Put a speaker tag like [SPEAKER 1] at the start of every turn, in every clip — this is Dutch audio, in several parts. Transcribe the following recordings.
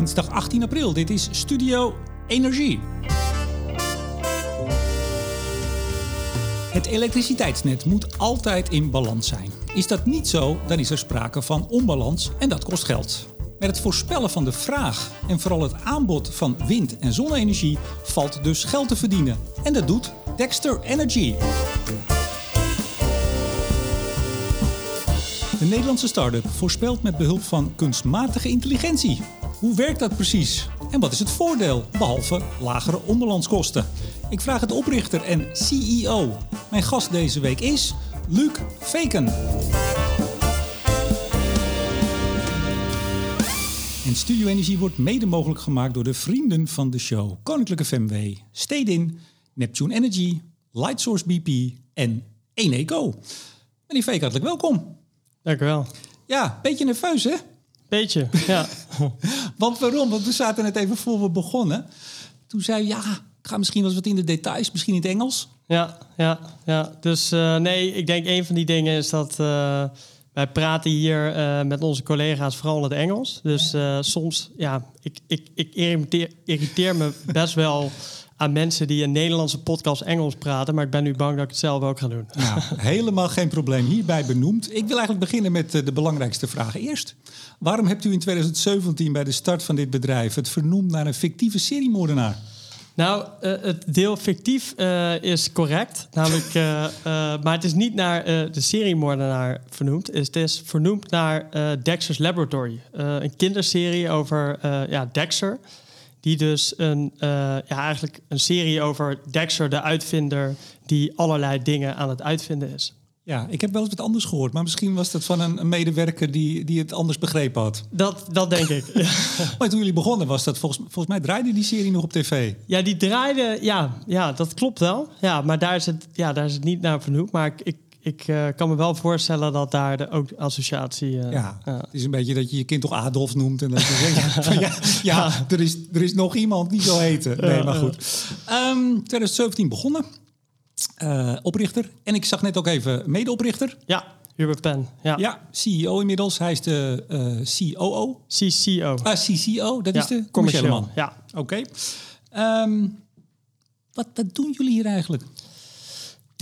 [SPEAKER 1] dinsdag 18 april. Dit is Studio Energie. Het elektriciteitsnet moet altijd in balans zijn. Is dat niet zo, dan is er sprake van onbalans en dat kost geld. Met het voorspellen van de vraag en vooral het aanbod van wind- en zonne-energie valt dus geld te verdienen. En dat doet Dexter Energy. De Nederlandse start-up voorspelt met behulp van kunstmatige intelligentie. Hoe werkt dat precies? En wat is het voordeel, behalve lagere onderlandskosten? Ik vraag het oprichter en CEO. Mijn gast deze week is Luc Veken. En Studio Energie wordt mede mogelijk gemaakt door de vrienden van de show. Koninklijke FMW, Stedin, Neptune Energy, Lightsource BP en Eneco. Meneer Veek, hartelijk welkom.
[SPEAKER 2] Dank u wel.
[SPEAKER 1] Ja, beetje nerveus hè?
[SPEAKER 2] Beetje, ja.
[SPEAKER 1] Want waarom? Want we zaten net even voor we begonnen. Toen zei je, ja, ik ga misschien wel eens wat in de details, misschien in het Engels.
[SPEAKER 2] Ja, ja, ja. Dus uh, nee, ik denk een van die dingen is dat uh, wij praten hier uh, met onze collega's vooral in het Engels. Dus soms, ja, ik, ik, ik irriteer, irriteer me best wel aan mensen die een Nederlandse podcast Engels praten. Maar ik ben nu bang dat ik het zelf ook ga doen.
[SPEAKER 1] Nou, helemaal geen probleem. Hierbij benoemd. Ik wil eigenlijk beginnen met de belangrijkste vraag eerst. Waarom hebt u in 2017 bij de start van dit bedrijf het vernoemd naar een fictieve seriemoordenaar?
[SPEAKER 2] Nou, uh, het deel fictief uh, is correct. Namelijk, uh, maar het is niet naar de seriemoordenaar vernoemd. Het is vernoemd naar Dexter's Laboratory. een kinderserie over ja, Dexter. Die dus een, ja, eigenlijk een serie over Dexter, de uitvinder, die allerlei dingen aan het uitvinden is.
[SPEAKER 1] Ja, ik heb wel eens wat anders gehoord, maar misschien was dat van een, een medewerker die, die het anders begrepen had.
[SPEAKER 2] Dat, dat denk ik.
[SPEAKER 1] maar toen jullie begonnen was dat volgens, volgens mij draaide die serie nog op tv.
[SPEAKER 2] Ja, die draaide, ja, ja dat klopt wel. Ja, maar daar is het, ja, daar is het niet naar vernoemd. Maar ik, ik, ik uh, kan me wel voorstellen dat daar de, ook de associatie. Uh,
[SPEAKER 1] ja, uh, het is een beetje dat je je kind toch Adolf noemt. En dat je ja, ja, ja, er, is, er is nog iemand die zo heten. Nee, maar goed. Um, 2017 begonnen. Uh, oprichter. En ik zag net ook even medeoprichter.
[SPEAKER 2] Ja, Hubert Pen. Ja.
[SPEAKER 1] ja, CEO inmiddels. Hij is de COO.
[SPEAKER 2] CCO.
[SPEAKER 1] Ah, CCO, dat ja, is de commerciële man.
[SPEAKER 2] Ja.
[SPEAKER 1] Oké. Okay. Um, wat, wat doen jullie hier eigenlijk?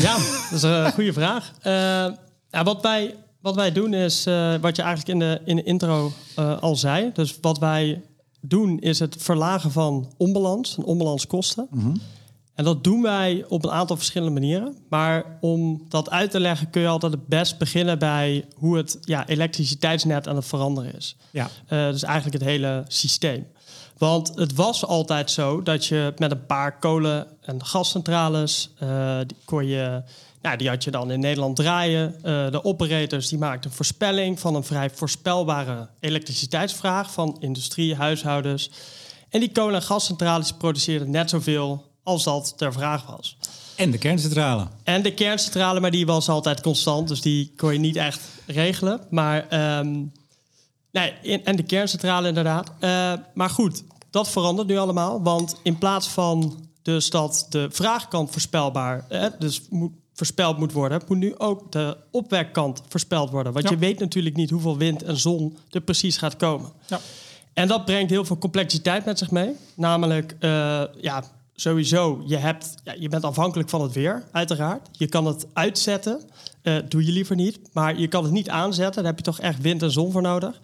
[SPEAKER 2] Ja, dat is een goede vraag. Uh, ja, wat, wij, wat wij doen is, uh, wat je eigenlijk in de, in de intro uh, al zei. Dus wat wij doen is het verlagen van onbalans en onbalanskosten. Mm -hmm. En dat doen wij op een aantal verschillende manieren. Maar om dat uit te leggen kun je altijd het best beginnen bij hoe het ja, elektriciteitsnet aan het veranderen is.
[SPEAKER 1] Ja.
[SPEAKER 2] Uh, dus eigenlijk het hele systeem. Want het was altijd zo dat je met een paar kolen- en gascentrales, uh, die, kon je, nou, die had je dan in Nederland draaien. Uh, de operators die maakten een voorspelling van een vrij voorspelbare elektriciteitsvraag van industrie, huishoudens. En die kolen- en gascentrales produceerden net zoveel als dat ter vraag was.
[SPEAKER 1] En de kerncentrale.
[SPEAKER 2] En de kerncentrale, maar die was altijd constant, dus die kon je niet echt regelen. Maar, um, nee, en de kerncentrale inderdaad. Uh, maar goed, dat verandert nu allemaal, want in plaats van dus dat de vraagkant voorspelbaar, eh, dus moet, voorspeld moet worden, moet nu ook de opwekkant voorspeld worden. Want ja. je weet natuurlijk niet hoeveel wind en zon er precies gaat komen.
[SPEAKER 1] Ja.
[SPEAKER 2] En dat brengt heel veel complexiteit met zich mee. Namelijk, uh, ja, sowieso, je, hebt, ja, je bent afhankelijk van het weer, uiteraard. Je kan het uitzetten, uh, doe je liever niet. Maar je kan het niet aanzetten, daar heb je toch echt wind en zon voor nodig.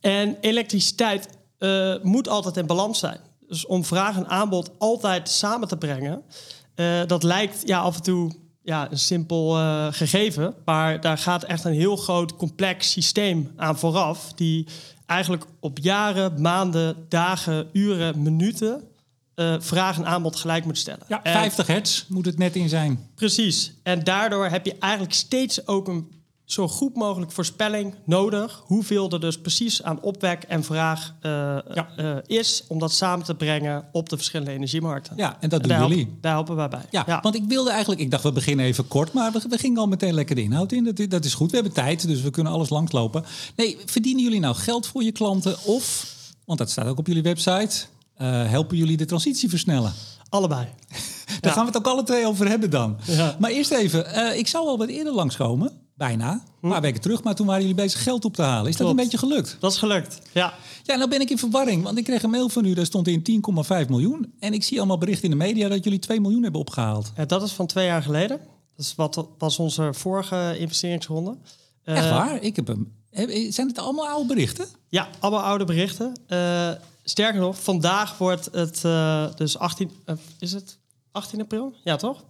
[SPEAKER 2] En elektriciteit uh, moet altijd in balans zijn. Dus om vraag en aanbod altijd samen te brengen, uh, dat lijkt ja, af en toe ja, een simpel uh, gegeven. Maar daar gaat echt een heel groot, complex systeem aan vooraf. Die eigenlijk op jaren, maanden, dagen, uren, minuten uh, vraag en aanbod gelijk moet stellen.
[SPEAKER 1] Ja, 50 hertz moet het net in zijn.
[SPEAKER 2] Precies. En daardoor heb je eigenlijk steeds ook een zo goed mogelijk voorspelling nodig. Hoeveel er dus precies aan opwek en vraag uh, ja. uh, is. Om dat samen te brengen op de verschillende energiemarkten.
[SPEAKER 1] Ja, en dat doen
[SPEAKER 2] daar
[SPEAKER 1] jullie.
[SPEAKER 2] Helpen, daar helpen wij bij.
[SPEAKER 1] Ja, ja, want ik wilde eigenlijk... Ik dacht, we beginnen even kort. Maar we, we gingen al meteen lekker de inhoud in. Dat, dat is goed. We hebben tijd, dus we kunnen alles langslopen. Nee, verdienen jullie nou geld voor je klanten? Of, want dat staat ook op jullie website... Uh, helpen jullie de transitie versnellen?
[SPEAKER 2] Allebei.
[SPEAKER 1] Daar ja. gaan we het ook alle twee over hebben dan. Maar eerst even, ik zou al wat eerder langskomen. Bijna, een paar weken terug. Maar toen waren jullie bezig geld op te halen. Is dat een beetje gelukt?
[SPEAKER 2] Dat is gelukt, ja.
[SPEAKER 1] Ja, nou ben ik in verwarring. Want ik kreeg een mail van u, daar stond in 10,5 miljoen. En ik zie allemaal berichten in de media dat jullie 2 miljoen hebben opgehaald.
[SPEAKER 2] Eh, dat is van twee jaar geleden. Dat is wat was onze vorige investeringsronde. Eh,
[SPEAKER 1] Echt waar? Ik heb hem. Zijn het allemaal oude berichten?
[SPEAKER 2] Ja, allemaal oude berichten. Eh, sterker nog, vandaag wordt het eh, dus 18... eh, is het 18 april? Ja, toch?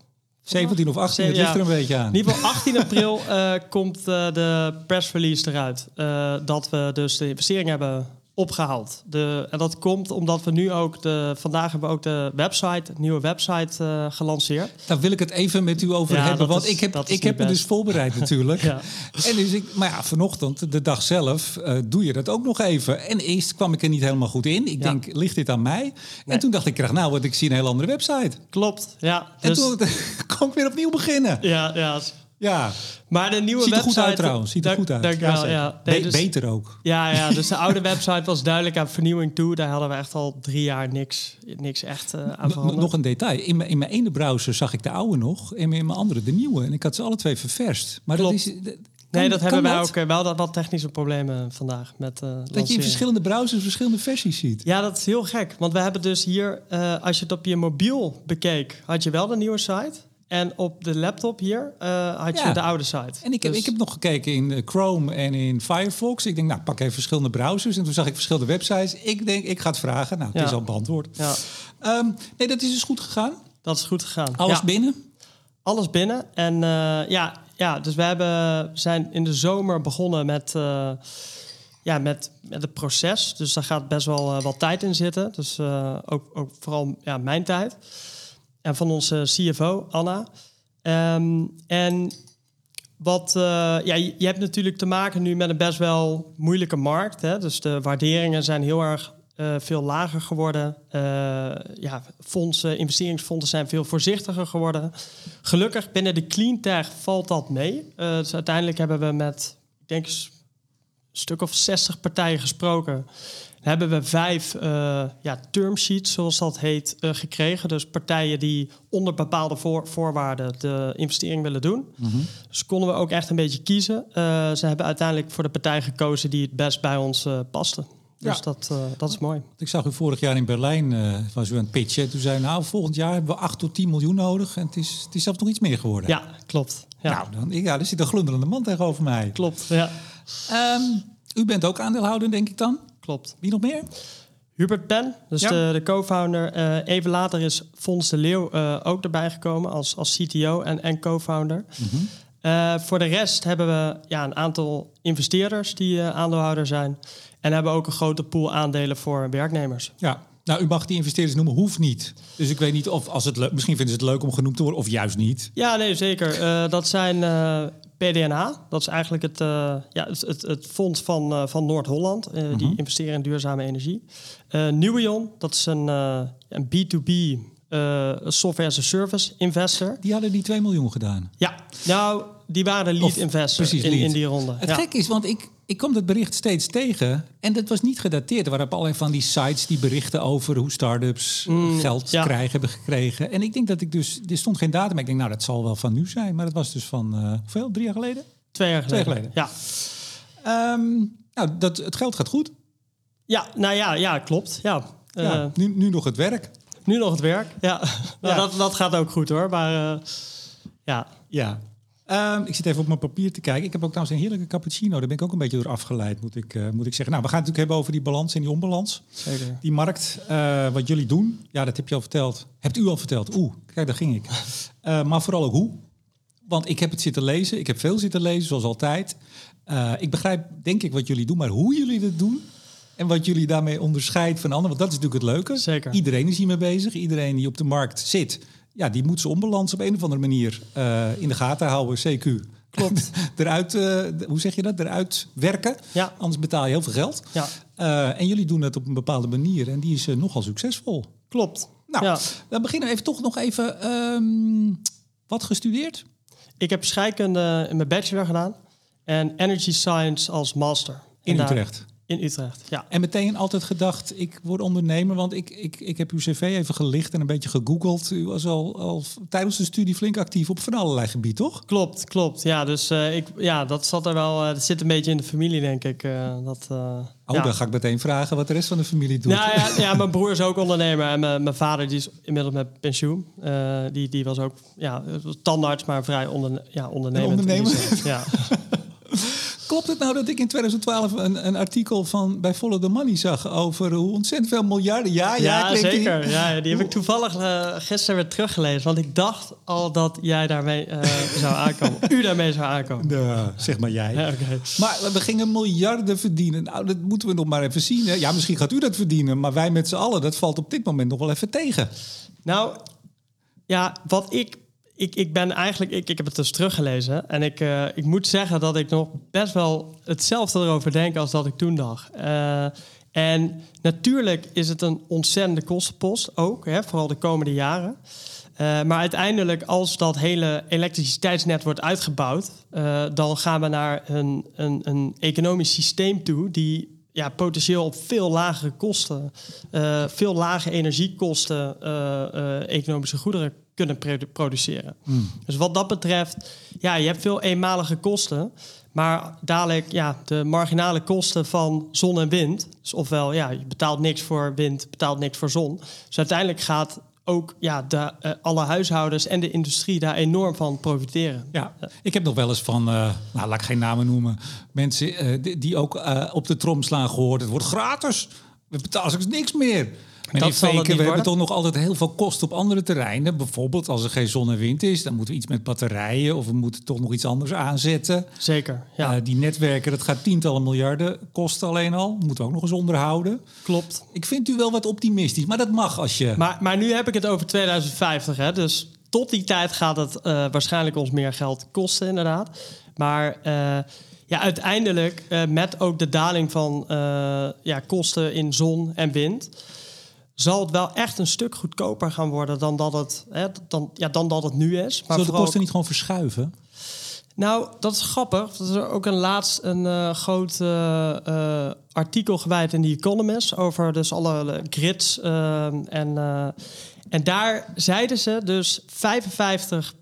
[SPEAKER 1] 17 of 18, het ligt er een beetje aan.
[SPEAKER 2] In ieder geval 18 april eh, komt eh, de press release eruit. eh, dat we dus de investering hebben opgehaald. De, en dat komt omdat we nu ook de... Vandaag hebben we ook de website, nieuwe website eh, gelanceerd.
[SPEAKER 1] Daar wil ik het even met u over
[SPEAKER 2] Ja,
[SPEAKER 1] hebben. Want
[SPEAKER 2] is-
[SPEAKER 1] ik heb, ik heb me dus voorbereid natuurlijk.
[SPEAKER 2] Ja.
[SPEAKER 1] En dus ik, maar ja, vanochtend, de dag zelf, eh, doe je dat ook nog even. En eerst kwam ik er niet helemaal goed in. Ik
[SPEAKER 2] Ja.
[SPEAKER 1] denk, ligt dit aan mij? En toen dacht ik, krijg nou, wat ik zie een heel andere website.
[SPEAKER 2] Klopt, ja.
[SPEAKER 1] En
[SPEAKER 2] Dus,
[SPEAKER 1] toen kon ik weer opnieuw beginnen.
[SPEAKER 2] ja, ja.
[SPEAKER 1] Ja,
[SPEAKER 2] Maar de nieuwe
[SPEAKER 1] ziet er
[SPEAKER 2] website...
[SPEAKER 1] goed uit trouwens. Ziet er goed uit.
[SPEAKER 2] Dank ja. Nee, dus-
[SPEAKER 1] Beter ook.
[SPEAKER 2] Ja, ja, dus de oude website was duidelijk aan vernieuwing toe. Daar hadden we echt al drie jaar niks, niks echt eh, aan veranderd.
[SPEAKER 1] nog een detail. In mijn, in mijn ene browser zag ik de oude nog. En in mijn andere de nieuwe. En ik had ze alle twee ververst. Maar dat is...
[SPEAKER 2] nee, dat hebben wij ook eh, wel dat wat technische problemen vandaag met eh
[SPEAKER 1] Dat je in verschillende browsers verschillende versies ziet.
[SPEAKER 2] Ja, dat is heel gek. Want we hebben dus hier, als je het op je mobiel bekeek, had je wel de nieuwe site. En op de laptop hier eh, had
[SPEAKER 1] Ja.
[SPEAKER 2] je de oude site.
[SPEAKER 1] En ik heb,
[SPEAKER 2] Dus-
[SPEAKER 1] ik heb nog gekeken in eh, Chrome en in Firefox. Ik denk, nou, pak even verschillende browsers. En toen zag ik verschillende websites. Ik denk, ik ga het vragen. Nou, het
[SPEAKER 2] Ja.
[SPEAKER 1] is al beantwoord.
[SPEAKER 2] Ja,
[SPEAKER 1] Ehm, nee, dat is dus goed gegaan.
[SPEAKER 2] dat is goed gegaan.
[SPEAKER 1] Alles binnen.
[SPEAKER 2] alles binnen. En eh, ja, ja, dus we hebben, zijn in de zomer begonnen met, ja, met, met het proces. Dus daar gaat best wel wat tijd in zitten. Dus ook, ook vooral ja, mijn tijd. En van onze CFO, Anna. Ehm, en wat, eh, ja, je, hebt natuurlijk te maken nu met een best wel moeilijke markt. Hè? Dus de waarderingen zijn heel erg eh, veel lager geworden. Eh, ja, fondsen, investeringsfondsen zijn veel voorzichtiger geworden. Gelukkig binnen de clean tech valt dat mee. Dus uiteindelijk hebben we met, ik denk, een stuk of 60 partijen gesproken. Hebben we vijf eh ja, term sheets, zoals dat heet, eh, gekregen. Dus partijen die onder bepaalde voor- voorwaarden de investering willen doen. Dus konden we ook echt een beetje kiezen. Eh, ze hebben uiteindelijk voor de partij gekozen die het best bij ons paste. Dus
[SPEAKER 1] Ja.
[SPEAKER 2] dat, dat is mooi.
[SPEAKER 1] Ik zag u vorig jaar in Berlijn, was u aan het pitchen. Toen zei u, nou, volgend jaar hebben we 8 tot 10 miljoen nodig. En het is, het is zelfs nog iets meer geworden.
[SPEAKER 2] Ja, klopt. Ja,
[SPEAKER 1] Nou, dan, ja, er zit een glunderende man tegenover mij.
[SPEAKER 2] klopt. Ja,
[SPEAKER 1] Ehm, u bent ook aandeelhouder, denk ik dan.
[SPEAKER 2] Klopt.
[SPEAKER 1] Wie nog meer?
[SPEAKER 2] Hubert Pen, dus
[SPEAKER 1] Ja.
[SPEAKER 2] de, de co-founder. Eh, even later is Fons de Leeuw eh, ook erbij gekomen als, als CTO en, en co-founder.
[SPEAKER 1] Mhm.
[SPEAKER 2] Eh, voor de rest hebben we ja, een aantal investeerders die aandeelhouder zijn. En hebben ook een grote pool aandelen voor werknemers.
[SPEAKER 1] Ja, nou, u mag die investeerders noemen, hoeft niet. Dus ik weet niet of als het leuk, misschien vinden ze het leuk om genoemd te worden, of juist niet.
[SPEAKER 2] Ja, nee, zeker. Eh, dat zijn eh, PDNH. Dat is eigenlijk het, eh, ja, het, het, het fonds van, eh, van Noord-Holland. eh, Die investeren in duurzame energie. Newion, dat is een, een B2B eh, software as a service investor.
[SPEAKER 1] Die hadden die 2 miljoen gedaan.
[SPEAKER 2] Ja, nou, die waren lead
[SPEAKER 1] Of-
[SPEAKER 2] investor
[SPEAKER 1] precies,
[SPEAKER 2] in,
[SPEAKER 1] lead.
[SPEAKER 2] in die ronde.
[SPEAKER 1] Het
[SPEAKER 2] ja.
[SPEAKER 1] gek is, want ik, ik kwam dat bericht steeds tegen en dat was niet gedateerd. Er waren allerlei van die sites die berichten over hoe start-ups geld
[SPEAKER 2] Mm, ja.
[SPEAKER 1] krijgen, hebben gekregen. En ik denk dat ik dus, er stond geen datum, ik denk, nou, dat zal wel van nu zijn. Maar dat was dus van, eh, hoeveel? Drie jaar geleden?
[SPEAKER 2] Twee jaar
[SPEAKER 1] Twee
[SPEAKER 2] geleden. Ja.
[SPEAKER 1] Ehm, nou, dat, het geld gaat goed.
[SPEAKER 2] ja, nou ja, ja klopt. Ja. Eh,
[SPEAKER 1] nu, nu nog het werk.
[SPEAKER 2] Nu nog het werk. Ja, nou. Dat, dat gaat ook goed hoor. Maar eh, ja,
[SPEAKER 1] Ja. Ehm, ik zit even op mijn papier te kijken. Ik heb ook trouwens een heerlijke cappuccino. Daar ben ik ook een beetje door afgeleid, moet ik, eh, moet ik zeggen. Nou, we gaan het natuurlijk hebben over die balans en die onbalans.
[SPEAKER 2] zeker.
[SPEAKER 1] Die markt, eh, wat jullie doen, ja, dat heb je al verteld. Hebt u al verteld? Oeh, kijk, daar ging ik. Eh, maar vooral ook hoe. Want ik heb het zitten lezen. Ik heb veel zitten lezen, zoals altijd. Ik begrijp, denk ik, wat jullie doen. Maar hoe jullie dat doen... en wat jullie daarmee onderscheidt van anderen... want dat is natuurlijk het leuke.
[SPEAKER 2] Zeker.
[SPEAKER 1] Iedereen is hiermee bezig. Iedereen die op de markt zit... ja, die moet zijn onbalans op een of andere manier eh, in de gaten houden. CQ.
[SPEAKER 2] Klopt.
[SPEAKER 1] eruit, eh, hoe zeg je dat? Eruit werken.
[SPEAKER 2] Ja.
[SPEAKER 1] Anders betaal je heel veel geld.
[SPEAKER 2] Ja,
[SPEAKER 1] Eh, en jullie doen het op een bepaalde manier en die is nogal succesvol.
[SPEAKER 2] klopt.
[SPEAKER 1] Nou,
[SPEAKER 2] Ja.
[SPEAKER 1] dan beginnen we even toch nog even. ehm, wat gestudeerd?
[SPEAKER 2] Ik heb scheikunde in mijn bachelor gedaan en energy science als master.
[SPEAKER 1] In
[SPEAKER 2] En
[SPEAKER 1] Utrecht.
[SPEAKER 2] In Utrecht, ja.
[SPEAKER 1] En meteen altijd gedacht, ik word ondernemer, want ik, ik, ik heb uw cv even gelicht en een beetje gegoogeld. U was al, al tijdens de studie flink actief op van allerlei gebieden, toch?
[SPEAKER 2] Klopt, klopt. Ja, dus uh, ik, ja, dat zat er wel, uh, dat zit een beetje in de familie, denk ik. Uh, dat,
[SPEAKER 1] oh,
[SPEAKER 2] ja.
[SPEAKER 1] dan ga ik meteen vragen wat de rest van de familie doet.
[SPEAKER 2] Nou, ja, ja, mijn broer is ook ondernemer en mijn, mijn vader die is inmiddels met pensioen. die, die was ook ja, tandarts, maar vrij onder, ja, ondernemend.
[SPEAKER 1] ondernemer?
[SPEAKER 2] Ja.
[SPEAKER 1] Klopt het nou dat ik in 2012 een, een artikel van bij Follow the Money zag over hoe ontzettend veel miljarden? Ja,
[SPEAKER 2] ja, ja zeker. Die... Ja, die heb ik toevallig uh, gisteren weer teruggelezen. Want ik dacht al dat jij daarmee uh, zou aankomen. U daarmee zou aankomen.
[SPEAKER 1] Nou, zeg maar jij.
[SPEAKER 2] Ja, okay.
[SPEAKER 1] Maar we gingen miljarden verdienen. Nou, dat moeten we nog maar even zien. Hè? Ja, misschien gaat u dat verdienen. Maar wij met z'n allen, dat valt op dit moment nog wel even tegen.
[SPEAKER 2] Nou, ja, wat ik ik, ik ben eigenlijk, ik, ik heb het dus teruggelezen. En ik, uh, ik moet zeggen dat ik nog best wel hetzelfde erover denk als dat ik toen dacht. Uh, en natuurlijk is het een ontzettende kostenpost ook, hè, vooral de komende jaren. Uh, maar uiteindelijk, als dat hele elektriciteitsnet wordt uitgebouwd, dan gaan we naar een, een, een economisch systeem toe die ja, potentieel op veel lagere kosten, veel lage energiekosten, economische goederen kunnen produceren.
[SPEAKER 1] Hmm.
[SPEAKER 2] Dus wat dat betreft, ja, je hebt veel eenmalige kosten. Maar dadelijk, ja, de marginale kosten van zon en wind. Dus ofwel, ja, je betaalt niks voor wind, betaalt niks voor zon. Dus uiteindelijk gaat ook ja, de, uh, alle huishoudens en de industrie daar enorm van profiteren.
[SPEAKER 1] Ja, ik heb nog wel eens van, uh, nou, laat ik geen namen noemen, mensen uh, die, die, ook op de trom slaan gehoord. Het wordt gratis. We betalen straks niks meer. Meneer Veken, we hebben toch nog altijd heel veel kosten op andere terreinen. Bijvoorbeeld als er geen zon en wind is, dan moeten we iets met batterijen of we moeten toch nog iets anders aanzetten.
[SPEAKER 2] Zeker, ja.
[SPEAKER 1] Uh, die netwerken, dat gaat tientallen miljarden kosten alleen al. Moeten we ook nog eens onderhouden.
[SPEAKER 2] Klopt.
[SPEAKER 1] Ik vind u wel wat optimistisch, maar dat mag als je...
[SPEAKER 2] Maar, maar nu heb ik het over 2050, hè, dus tot die tijd gaat het uh, waarschijnlijk ons meer geld kosten, inderdaad. Maar... Uh, ja, uiteindelijk met ook de daling van ja, kosten in zon en wind zal het wel echt een stuk goedkoper gaan worden dan dat het, hè, dan, ja, dan dat het nu is.
[SPEAKER 1] Maar Zullen de kosten niet gewoon verschuiven?
[SPEAKER 2] Nou, dat is grappig. Dat is er ook een laatst een uh, groot uh, artikel gewijd in The Economist over dus alle grids. en, en daar zeiden ze dus 55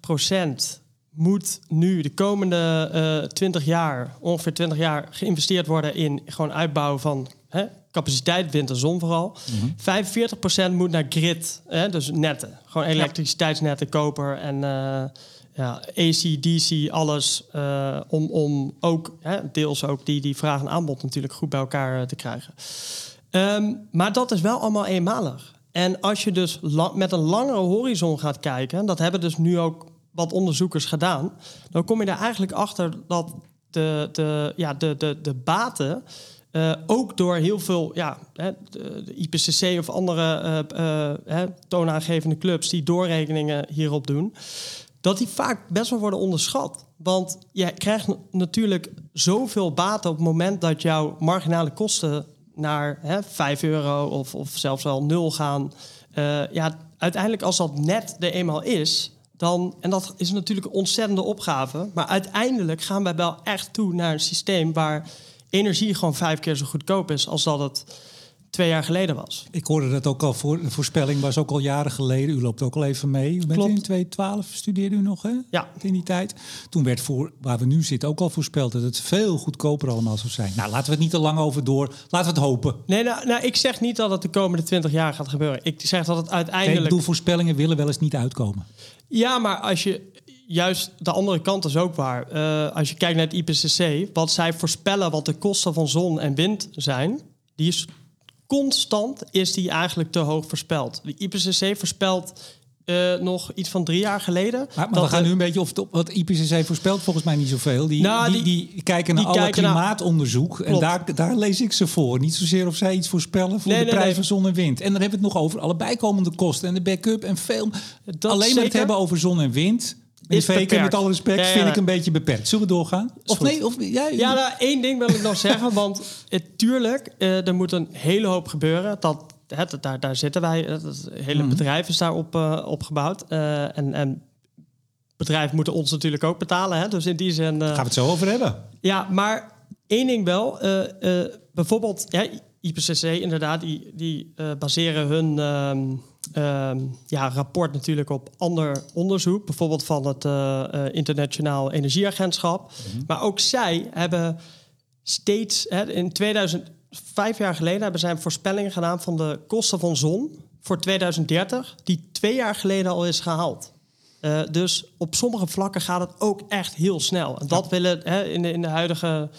[SPEAKER 2] moet nu de komende uh, 20 jaar, ongeveer 20 jaar, geïnvesteerd worden in gewoon uitbouwen van hè, capaciteit, wind en zon vooral.
[SPEAKER 1] Mm
[SPEAKER 2] -hmm. 45% moet naar grid, hè, dus netten. Gewoon elektriciteitsnetten, koper en uh, ja, AC, DC, alles. Uh, om, om ook, hè, deels ook die, die vraag en aanbod natuurlijk goed bij elkaar te krijgen. Um, maar dat is wel allemaal eenmalig. En als je dus met een langere horizon gaat kijken, dat hebben dus nu ook wat onderzoekers gedaan, dan kom je er eigenlijk achter dat de, de, ja, de, de, de baten uh, ook door heel veel ja, de, IPCC of andere uh, uh, toonaangevende clubs die doorrekeningen hierop doen, dat die vaak best wel worden onderschat. Want je krijgt natuurlijk zoveel baten op het moment dat jouw marginale kosten naar hè, 5 euro of, of zelfs wel nul gaan. ja, uiteindelijk als dat net er eenmaal is, dan, en dat is natuurlijk een ontzettende opgave, maar uiteindelijk gaan wij wel echt toe naar een systeem waar energie gewoon vijf keer zo goedkoop is als dat het twee jaar geleden was.
[SPEAKER 1] Ik hoorde dat ook al voor. De voorspelling was ook al jaren geleden. U loopt ook al even mee. U bent
[SPEAKER 2] Klopt.
[SPEAKER 1] in 2012 studeerde u nog, hè?
[SPEAKER 2] Ja.
[SPEAKER 1] In die tijd. Toen werd voor waar we nu zitten ook al voorspeld dat het veel goedkoper allemaal zou zijn. Nou, laten we het niet te lang over door. Laten we het hopen.
[SPEAKER 2] Nee, nou, nou ik zeg niet dat het de komende 20 jaar gaat gebeuren. Ik zeg dat het uiteindelijk.
[SPEAKER 1] Ik bedoel, voorspellingen willen wel eens niet uitkomen.
[SPEAKER 2] Ja, maar als je juist de andere kant is ook waar. Uh, als je kijkt naar het IPCC, wat zij voorspellen wat de kosten van zon en wind zijn, die is constant is die eigenlijk te hoog voorspeld. De IPCC voorspelt uh, nog iets van drie jaar geleden.
[SPEAKER 1] Maar, maar we gaan nu een beetje of het, wat IPCC voorspelt volgens mij niet zoveel. Die,
[SPEAKER 2] nou,
[SPEAKER 1] die, die, die, kijken naar
[SPEAKER 2] die
[SPEAKER 1] alle
[SPEAKER 2] kijken naar-
[SPEAKER 1] klimaatonderzoek en daar, daar lees ik ze voor. Niet zozeer of zij iets voorspellen voor
[SPEAKER 2] Nee,
[SPEAKER 1] de
[SPEAKER 2] nee,
[SPEAKER 1] prijs
[SPEAKER 2] nee.
[SPEAKER 1] van zon en wind. En dan hebben we het nog over alle bijkomende kosten en de backup en veel.
[SPEAKER 2] Dat
[SPEAKER 1] Alleen maar het hebben over zon en wind.
[SPEAKER 2] Is beperkt.
[SPEAKER 1] met alle respect,
[SPEAKER 2] Ja, ja,
[SPEAKER 1] vind ik een beetje beperkt. Zullen we doorgaan? Of
[SPEAKER 2] goed.
[SPEAKER 1] nee, of ja,
[SPEAKER 2] Ja, nou, één ding wil ik nog zeggen. Want het, tuurlijk, eh, er moet een hele hoop gebeuren. Dat, daar, daar zitten wij. Het, hele
[SPEAKER 1] Mhm.
[SPEAKER 2] bedrijf is daarop eh opgebouwd. Eh, en, en bedrijven moeten ons natuurlijk ook betalen. Hè? Dus in die zin... eh,
[SPEAKER 1] gaan we het zo over hebben.
[SPEAKER 2] Ja, maar Eén ding wel, bijvoorbeeld ja, IPCC inderdaad, die, die baseren hun ehm, ehm, ja, rapport natuurlijk op ander onderzoek. Bijvoorbeeld van het Internationaal Energieagentschap. Maar ook zij hebben steeds, hè, in 2000, vijf jaar geleden hebben zij een voorspelling gedaan van de kosten van zon voor 2030, die twee jaar geleden al is gehaald. Eh, dus op sommige vlakken gaat het ook echt heel snel. En dat willen hè, in, de, in de huidige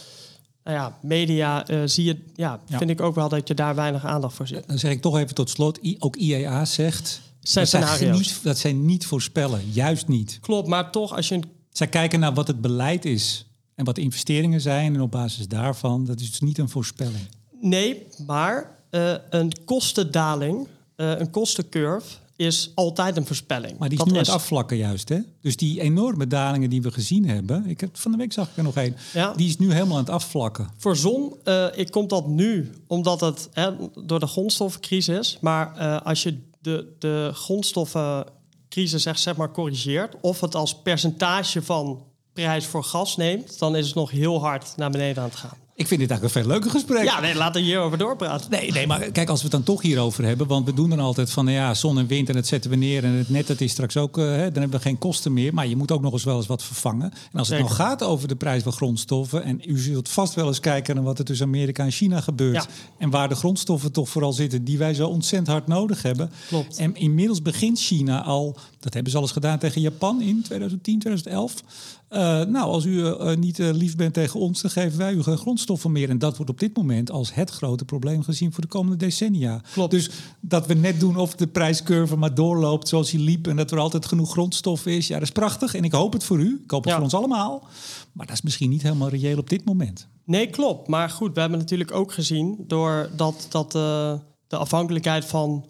[SPEAKER 2] nou ja, media eh, zie je, ja,
[SPEAKER 1] Ja.
[SPEAKER 2] vind ik ook wel dat je daar weinig aandacht voor ziet.
[SPEAKER 1] Dan zeg ik toch even tot slot, I- ook IEA zegt...
[SPEAKER 2] Zijn
[SPEAKER 1] dat, zij
[SPEAKER 2] scenario's.
[SPEAKER 1] niet, dat zij niet voorspellen, juist niet.
[SPEAKER 2] Klopt, maar toch als je een
[SPEAKER 1] Zij kijken naar wat het beleid is en wat de investeringen zijn... en op basis daarvan, dat is dus niet een voorspelling.
[SPEAKER 2] Nee, maar eh, een kostendaling, eh, een kostencurve, is altijd een voorspelling.
[SPEAKER 1] Maar die is
[SPEAKER 2] Dat
[SPEAKER 1] nu aan het afvlakken juist, hè? Dus die enorme dalingen die we gezien hebben... Ik heb, van de week zag ik er nog.
[SPEAKER 2] Ja.
[SPEAKER 1] Die is nu helemaal aan het afvlakken.
[SPEAKER 2] Voor zon eh, ik komt dat nu omdat het hè, door de grondstoffencrisis. Maar als je de, de grondstoffencrisis zeg, zeg maar corrigeert, of het als percentage van prijs voor gas neemt, dan is het nog heel hard naar beneden aan het gaan.
[SPEAKER 1] Ik vind dit eigenlijk een veel leuker gesprek.
[SPEAKER 2] Ja, nee, laten we hierover doorpraten.
[SPEAKER 1] Nee, nee, maar kijk, als we het dan toch hierover hebben... want we doen dan altijd van, nou ja, zon en wind en het zetten we neer... en het net, dat is straks ook, eh, hè, dan hebben we geen kosten meer. Maar je moet ook nog eens wel eens wat vervangen. En als het
[SPEAKER 2] Zeker.
[SPEAKER 1] nou gaat over de prijs van grondstoffen... en u zult vast wel eens kijken naar wat er tussen Amerika en China gebeurt...
[SPEAKER 2] Ja.
[SPEAKER 1] en waar de grondstoffen toch vooral zitten... die wij zo ontzettend hard nodig hebben.
[SPEAKER 2] Klopt.
[SPEAKER 1] En inmiddels begint China al... dat hebben ze al eens gedaan tegen Japan in 2010, 2011... Eh, nou, als u eh, niet eh, lief bent tegen ons, dan geven wij u geen grondstoffen meer. En dat wordt op dit moment als het grote probleem gezien voor de komende decennia.
[SPEAKER 2] Klopt.
[SPEAKER 1] Dus dat we net doen of de prijscurve maar doorloopt zoals die liep en dat er altijd genoeg grondstof is, ja, dat is prachtig. En ik hoop het voor u, ik hoop het
[SPEAKER 2] Ja.
[SPEAKER 1] voor ons allemaal. Maar dat is misschien niet helemaal reëel op dit moment.
[SPEAKER 2] Nee, klopt. Maar goed, we hebben natuurlijk ook gezien doordat dat, eh, de afhankelijkheid van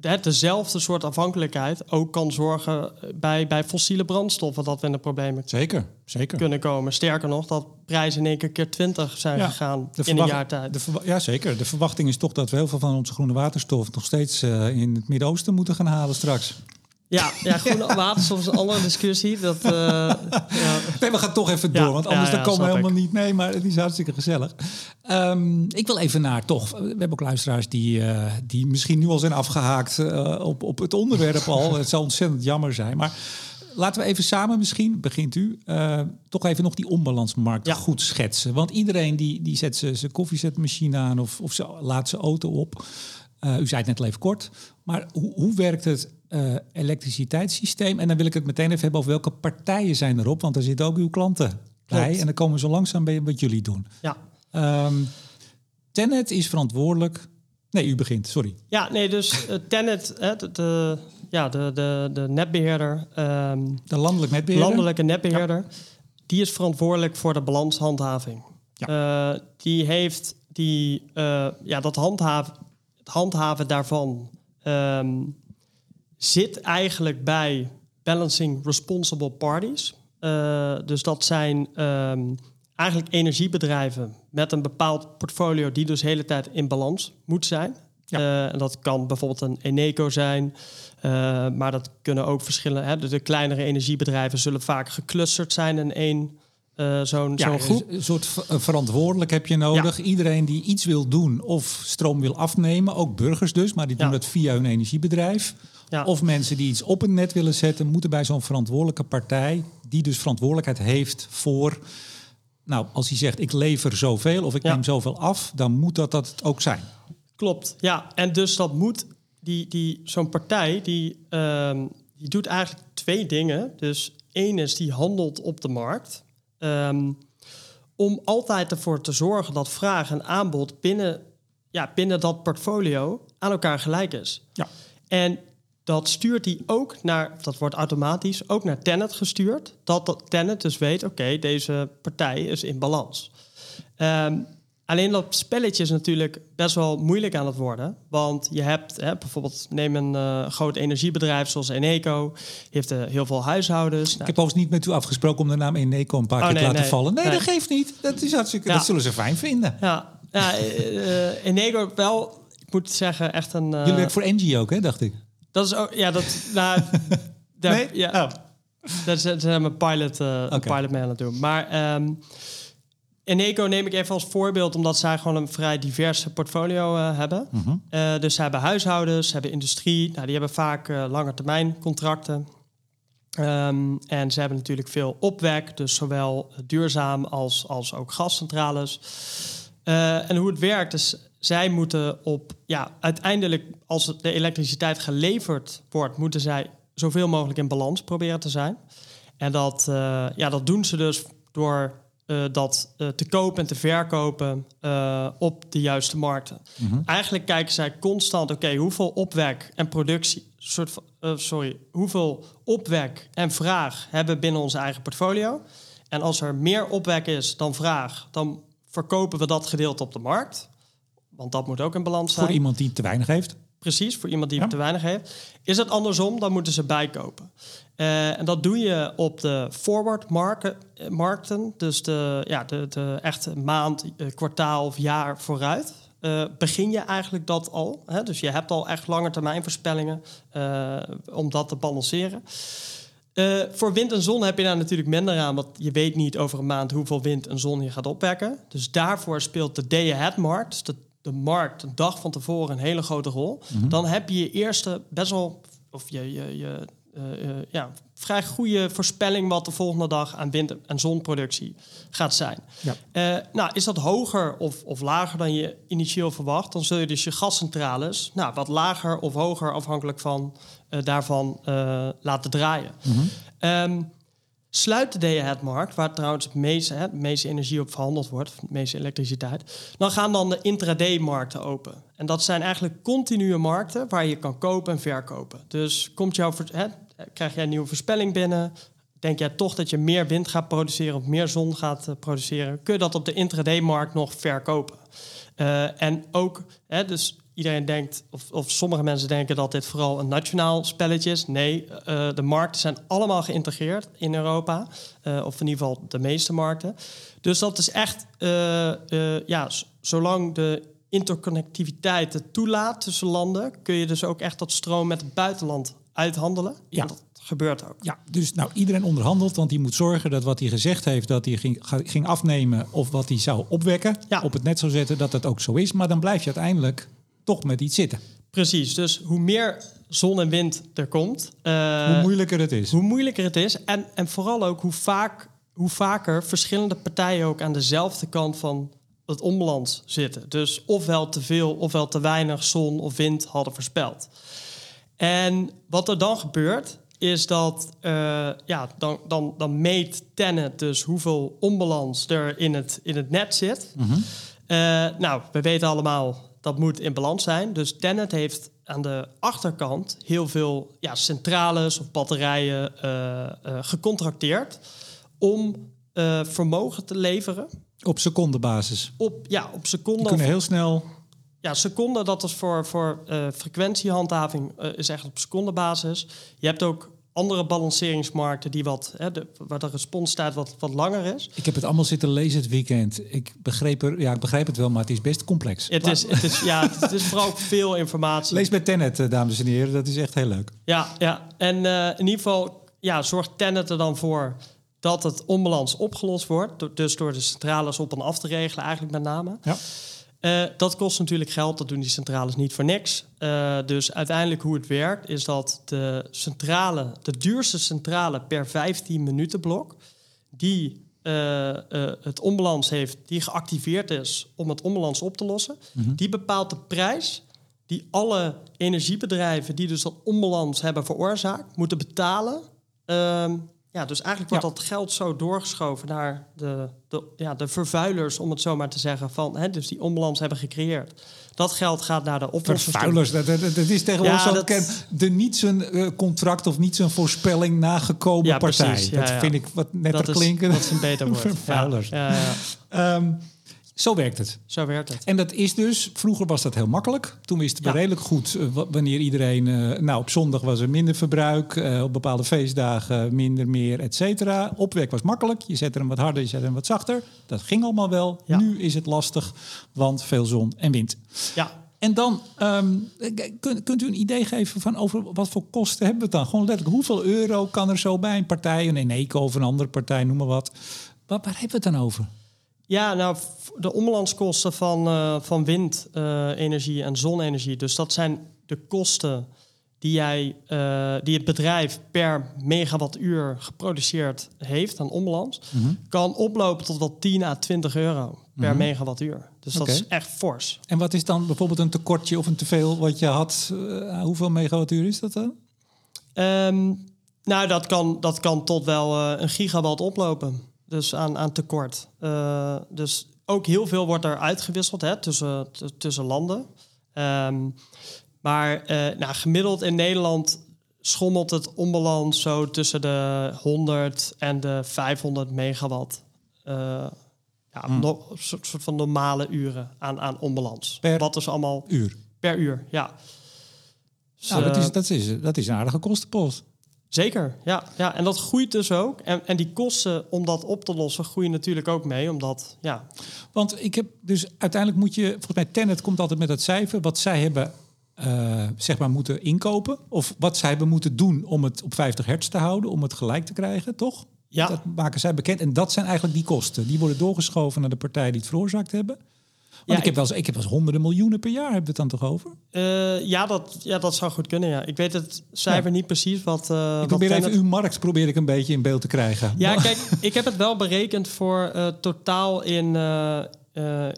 [SPEAKER 2] de, dezelfde soort afhankelijkheid ook kan zorgen bij, bij fossiele brandstoffen dat we in de problemen
[SPEAKER 1] Zeker, zeker.
[SPEAKER 2] kunnen komen. Sterker nog, dat prijzen in één keer keer 20 zijn
[SPEAKER 1] Ja,
[SPEAKER 2] gegaan in een jaar tijd.
[SPEAKER 1] De ja, zeker. De verwachting is toch dat we heel veel van onze groene waterstof nog steeds eh, in het Midden-Oosten moeten gaan halen straks.
[SPEAKER 2] Ja, ja groene waterstof is een andere discussie. Dat, eh, ja,
[SPEAKER 1] Nee, we gaan toch even
[SPEAKER 2] Ja,
[SPEAKER 1] door, want anders
[SPEAKER 2] ja,
[SPEAKER 1] dan komen we helemaal niet mee. Maar het is hartstikke gezellig. Ehm, ik wil even naar toch. We hebben ook luisteraars die, eh, die misschien nu al zijn afgehaakt eh, op, op het onderwerp al. Het zou ontzettend jammer zijn. Maar laten we even samen misschien, begint u, toch even nog die onbalansmarkt
[SPEAKER 2] Ja.
[SPEAKER 1] goed schetsen. Want iedereen die, die zet zijn zijn koffiezetmachine aan of, of ze laat zijn auto op. Eh, u zei het net al even kort. Maar hoe, hoe werkt het eh, elektriciteitssysteem? En dan wil ik het meteen even hebben over welke partijen zijn erop. Want daar zitten ook uw klanten bij.
[SPEAKER 2] Klopt.
[SPEAKER 1] En dan komen we zo langzaam bij wat jullie doen.
[SPEAKER 2] ja.
[SPEAKER 1] Ehm Tenet is verantwoordelijk... Nee, u begint, sorry.
[SPEAKER 2] ja, nee, dus uh, Tenet, hè, de, de, ja, de, de, de netbeheerder, ehm,
[SPEAKER 1] De landelijk netbeheerder.
[SPEAKER 2] landelijke netbeheerder, die is verantwoordelijk voor de balanshandhaving. Eh, die heeft die, eh, ja, dat handhaven, handhaven daarvan ehm, zit eigenlijk bij Balancing Responsible Parties. Eh, dus dat zijn ehm, eigenlijk energiebedrijven met een bepaald portfolio die dus de hele tijd in balans moet zijn.
[SPEAKER 1] Ja.
[SPEAKER 2] Eh, en dat kan bijvoorbeeld een Eneco zijn, eh, maar dat kunnen ook verschillende. Hè, de, de kleinere energiebedrijven zullen vaak geclusterd zijn in één eh, zo'n
[SPEAKER 1] Ja,
[SPEAKER 2] zo'n groep.
[SPEAKER 1] een soort verantwoordelijk heb je nodig. Iedereen die iets wil doen of stroom wil afnemen, ook burgers dus, maar die doen
[SPEAKER 2] Ja.
[SPEAKER 1] dat via hun energiebedrijf.
[SPEAKER 2] Ja.
[SPEAKER 1] Of mensen die iets op het net willen zetten, moeten bij zo'n verantwoordelijke partij, die dus verantwoordelijkheid heeft voor. Nou, als hij zegt ik lever zoveel of ik neem zoveel af, dan moet dat dat ook zijn.
[SPEAKER 2] Klopt, ja. En dus dat moet, die, die, zo'n partij, die, ehm, die doet eigenlijk twee dingen. Dus één is, die handelt op de markt. Ehm, om altijd ervoor te zorgen dat vraag en aanbod binnen, ja, binnen dat portfolio aan elkaar gelijk is.
[SPEAKER 1] Ja.
[SPEAKER 2] En dat stuurt hij ook naar, dat wordt automatisch ook naar Tenet gestuurd. Dat, dat Tenet dus weet, oké, deze partij is in balans. Ehm, alleen dat spelletje is natuurlijk best wel moeilijk aan het worden. Want je hebt hè, bijvoorbeeld, neem een eh, groot energiebedrijf zoals Eneco. Die heeft eh, heel veel huishoudens.
[SPEAKER 1] Ik
[SPEAKER 2] Nou,
[SPEAKER 1] heb overigens niet met u afgesproken om de naam Eneco een paar
[SPEAKER 2] Oh,
[SPEAKER 1] keer te laten
[SPEAKER 2] nee.
[SPEAKER 1] vallen. Nee,
[SPEAKER 2] Nee.
[SPEAKER 1] dat geeft niet. Dat is hartstikke.
[SPEAKER 2] Ja.
[SPEAKER 1] Dat zullen ze fijn vinden.
[SPEAKER 2] ja, ja eh, Eneco wel, ik moet zeggen, echt een...
[SPEAKER 1] Jullie werken voor Engie ook, hè, dacht ik.
[SPEAKER 2] dat is ook, ja, dat... Nou, daar,
[SPEAKER 1] Nee?
[SPEAKER 2] Ja,
[SPEAKER 1] Oh.
[SPEAKER 2] Dat zijn we pilot, een pilot mee aan het doen. Maar ehm, Eneco neem ik even als voorbeeld, omdat zij gewoon een vrij diverse portfolio uh, hebben. Uh, dus ze hebben huishoudens, ze hebben industrie. Nou, die hebben vaak uh, lange termijn contracten. Um, en ze hebben natuurlijk veel opwek, dus zowel duurzaam als, als ook gascentrales. en hoe het werkt is, zij moeten op, ja, uiteindelijk als de elektriciteit geleverd wordt, moeten zij zoveel mogelijk in balans proberen te zijn. En dat, ja, dat doen ze dus door uh, dat uh, te kopen en te verkopen uh, op de juiste markten. Mm -hmm. Eigenlijk kijken zij constant, oké, okay, hoeveel opwek en productie, soort van, sorry, hoeveel opwek en vraag hebben we binnen onze eigen portfolio. En als er meer opwek is dan vraag, dan verkopen we dat gedeelte op de markt. Want dat moet ook in balans zijn.
[SPEAKER 1] Voor iemand die te weinig heeft.
[SPEAKER 2] Precies, voor iemand die ja. te weinig heeft. Is het andersom, dan moeten ze bijkopen. Uh, en dat doe je op de forward marken, markten, dus de, ja, de, de echte maand, uh, kwartaal of jaar vooruit. Uh, begin je eigenlijk dat al. Hè? Dus je hebt al echt lange termijn voorspellingen om dat te balanceren. voor wind en zon heb je daar natuurlijk minder aan, want je weet niet over een maand hoeveel wind en zon je gaat opwekken. Dus daarvoor speelt de day-ahead-markt, dus de de markt een dag van tevoren een hele grote rol. Mm -hmm. Dan heb je je eerste best wel, of je, je, je uh, uh, ja, vrij goede voorspelling wat de volgende dag aan wind- en zonproductie gaat zijn. Ja. Uh, nou, is dat hoger of, of lager dan je initieel verwacht, dan zul je dus je gascentrales nou, wat lager of hoger afhankelijk van daarvan laten draaien. Mm -hmm. um, Sluit de day-ahead-markt, waar trouwens het meeste, de meeste energie op verhandeld wordt, de meeste elektriciteit, dan gaan dan de intraday-markten open. En dat zijn eigenlijk continue markten waar je kan kopen en verkopen. Dus komt jouw, hè, krijg jij een nieuwe voorspelling binnen, denk jij toch dat je meer wind gaat produceren of meer zon gaat uh, produceren, kun je dat op de intraday-markt nog verkopen. Uh, en ook, hè, dus iedereen denkt, of, of, sommige mensen denken dat dit vooral een nationaal spelletje is. Nee, uh, de markten zijn allemaal geïntegreerd in Europa. Uh, of in ieder geval de meeste markten. Dus dat is echt, uh, ja, zolang de interconnectiviteit het toelaat tussen landen, kun je dus ook echt dat stroom met het buitenland uithandelen. Ja. En dat gebeurt ook.
[SPEAKER 1] Ja, dus nou iedereen onderhandelt, want die moet zorgen dat wat hij gezegd heeft, dat hij ging, ging afnemen of wat hij zou opwekken, ja. op het net zou zetten, dat dat ook zo is. Maar dan blijf je uiteindelijk toch met iets zitten.
[SPEAKER 2] Precies, dus hoe meer zon en wind er komt...
[SPEAKER 1] Uh, hoe moeilijker het is.
[SPEAKER 2] Hoe moeilijker het is en, en vooral ook hoe, vaak, hoe vaker verschillende partijen ook aan dezelfde kant van het onbalans zitten. Dus ofwel te veel ofwel te weinig zon of wind hadden voorspeld. En wat er dan gebeurt, is dat uh, ja, dan, dan, dan meet Tenet dus hoeveel onbalans er in het, in het net zit. Mm -hmm. uh, nou, we weten allemaal, dat moet in balans zijn. Dus Tennet heeft aan de achterkant heel veel ja, centrales of batterijen uh, uh, gecontracteerd om uh, vermogen te leveren.
[SPEAKER 1] Op secondenbasis?
[SPEAKER 2] Op, ja, op seconde. Die
[SPEAKER 1] kunnen heel snel...
[SPEAKER 2] Ja, seconde, dat is voor, voor frequentiehandhaving, is echt op secondenbasis. Je hebt ook andere balanceringsmarkten die wat, hè, de, waar de responstijd wat, wat langer is.
[SPEAKER 1] Ik heb het allemaal zitten lezen het weekend. Ik begreep, er, ja, ik begrijp het wel, maar het is best complex.
[SPEAKER 2] Het, is, het, is, ja, het is vooral veel informatie.
[SPEAKER 1] Lees bij Tenet, eh, dames en heren. Dat is echt heel leuk.
[SPEAKER 2] Ja, ja. en uh, in ieder geval ja, zorgt Tenet er dan voor dat het onbalans opgelost wordt. Dus door de centrales op en af te regelen eigenlijk met name. Ja. Uh, dat kost natuurlijk geld, dat doen die centrales niet voor niks. Uh, dus uiteindelijk hoe het werkt is dat de centrale, de duurste centrale per 15 minuten blok, die uh, het onbalans heeft, die geactiveerd is om het onbalans op te lossen, mm -hmm. die bepaalt de prijs die alle energiebedrijven die dus dat onbalans hebben veroorzaakt, moeten betalen ehm, ja, dus eigenlijk wordt ja. dat geld zo doorgeschoven naar de, de, ja, de vervuilers, om het zo maar te zeggen, van, hè, dus die onbalans hebben gecreëerd. Dat geld gaat naar de oplossers.
[SPEAKER 1] Vervuilers, dat, dat, dat, is tegenwoordig ja, zo dat... de niet zijn uh, contract of niet zijn voorspelling nagekomen ja, partij. Precies, ja, dat vind ik wat netter
[SPEAKER 2] dat
[SPEAKER 1] klinken.
[SPEAKER 2] Is, dat is een beter woord.
[SPEAKER 1] Vervuilers. Um, zo werkt het.
[SPEAKER 2] Zo werkt het.
[SPEAKER 1] En dat is dus, vroeger was dat heel makkelijk. Toen wisten we ja. redelijk goed uh, wanneer iedereen, uh, nou op zondag was er minder verbruik, uh, op bepaalde feestdagen minder, meer, et cetera. Opwek was makkelijk. Je zette hem wat harder, je zette hem wat zachter. Dat ging allemaal wel. Ja. Nu is het lastig, want veel zon en wind.
[SPEAKER 2] Ja.
[SPEAKER 1] En dan um, kunt, kunt u een idee geven van over wat voor kosten hebben we het dan? Gewoon letterlijk, hoeveel euro kan er zo bij een partij, een Eneco of een andere partij, noem maar wat. Waar, waar hebben we het dan over?
[SPEAKER 2] Ja, nou, de omlandskosten van, eh, van windenergie en zonne-energie. Dus dat zijn de kosten die, jij, eh, die het bedrijf per megawattuur geproduceerd heeft aan ombalans.
[SPEAKER 1] Mhm.
[SPEAKER 2] Kan oplopen tot wel 10 à 20 euro per
[SPEAKER 1] Mhm.
[SPEAKER 2] megawattuur. Dus dat is echt fors.
[SPEAKER 1] En wat is dan bijvoorbeeld een tekortje of een teveel wat je had? Eh, hoeveel megawattuur is dat dan?
[SPEAKER 2] Ehm, nou, dat kan, dat kan tot wel eh, een gigawatt oplopen. Dus aan, aan tekort. Eh, dus ook heel veel wordt er uitgewisseld hè, tussen, tussen landen. Ehm, maar eh, nou, gemiddeld in Nederland schommelt het onbalans zo tussen de 100 en de 500 megawatt. Eh, ja,
[SPEAKER 1] Hmm.
[SPEAKER 2] no- soort, van normale uren aan, aan onbalans.
[SPEAKER 1] Per-
[SPEAKER 2] Wat is allemaal
[SPEAKER 1] Uur.
[SPEAKER 2] per uur, ja. Dus,
[SPEAKER 1] Nou, dat
[SPEAKER 2] eh,
[SPEAKER 1] is, dat, is, dat is een aardige kostenpost.
[SPEAKER 2] Zeker, ja, ja. En dat groeit dus ook. En, en die kosten om dat op te lossen groeien natuurlijk ook mee. Omdat, ja,
[SPEAKER 1] Want ik heb dus uiteindelijk moet je, volgens mij Tenet komt altijd met het cijfer wat zij hebben eh, zeg maar moeten inkopen of wat zij hebben moeten doen om het op 50 hertz te houden, om het gelijk te krijgen, toch?
[SPEAKER 2] ja,
[SPEAKER 1] Dat maken zij bekend en dat zijn eigenlijk die kosten. Die worden doorgeschoven naar de partijen die het veroorzaakt hebben.
[SPEAKER 2] Ja,
[SPEAKER 1] ik, heb wel eens, ik heb wel eens honderden miljoenen per jaar, hebben we het dan toch over?
[SPEAKER 2] eh, ja, dat, ja, dat zou goed kunnen, ja. Ik weet het cijfer niet precies wat... eh,
[SPEAKER 1] ik
[SPEAKER 2] wat
[SPEAKER 1] probeer even uw markt probeer ik een beetje in beeld te krijgen.
[SPEAKER 2] Ja,
[SPEAKER 1] Maar-
[SPEAKER 2] kijk, ik heb het wel berekend voor eh, totaal in,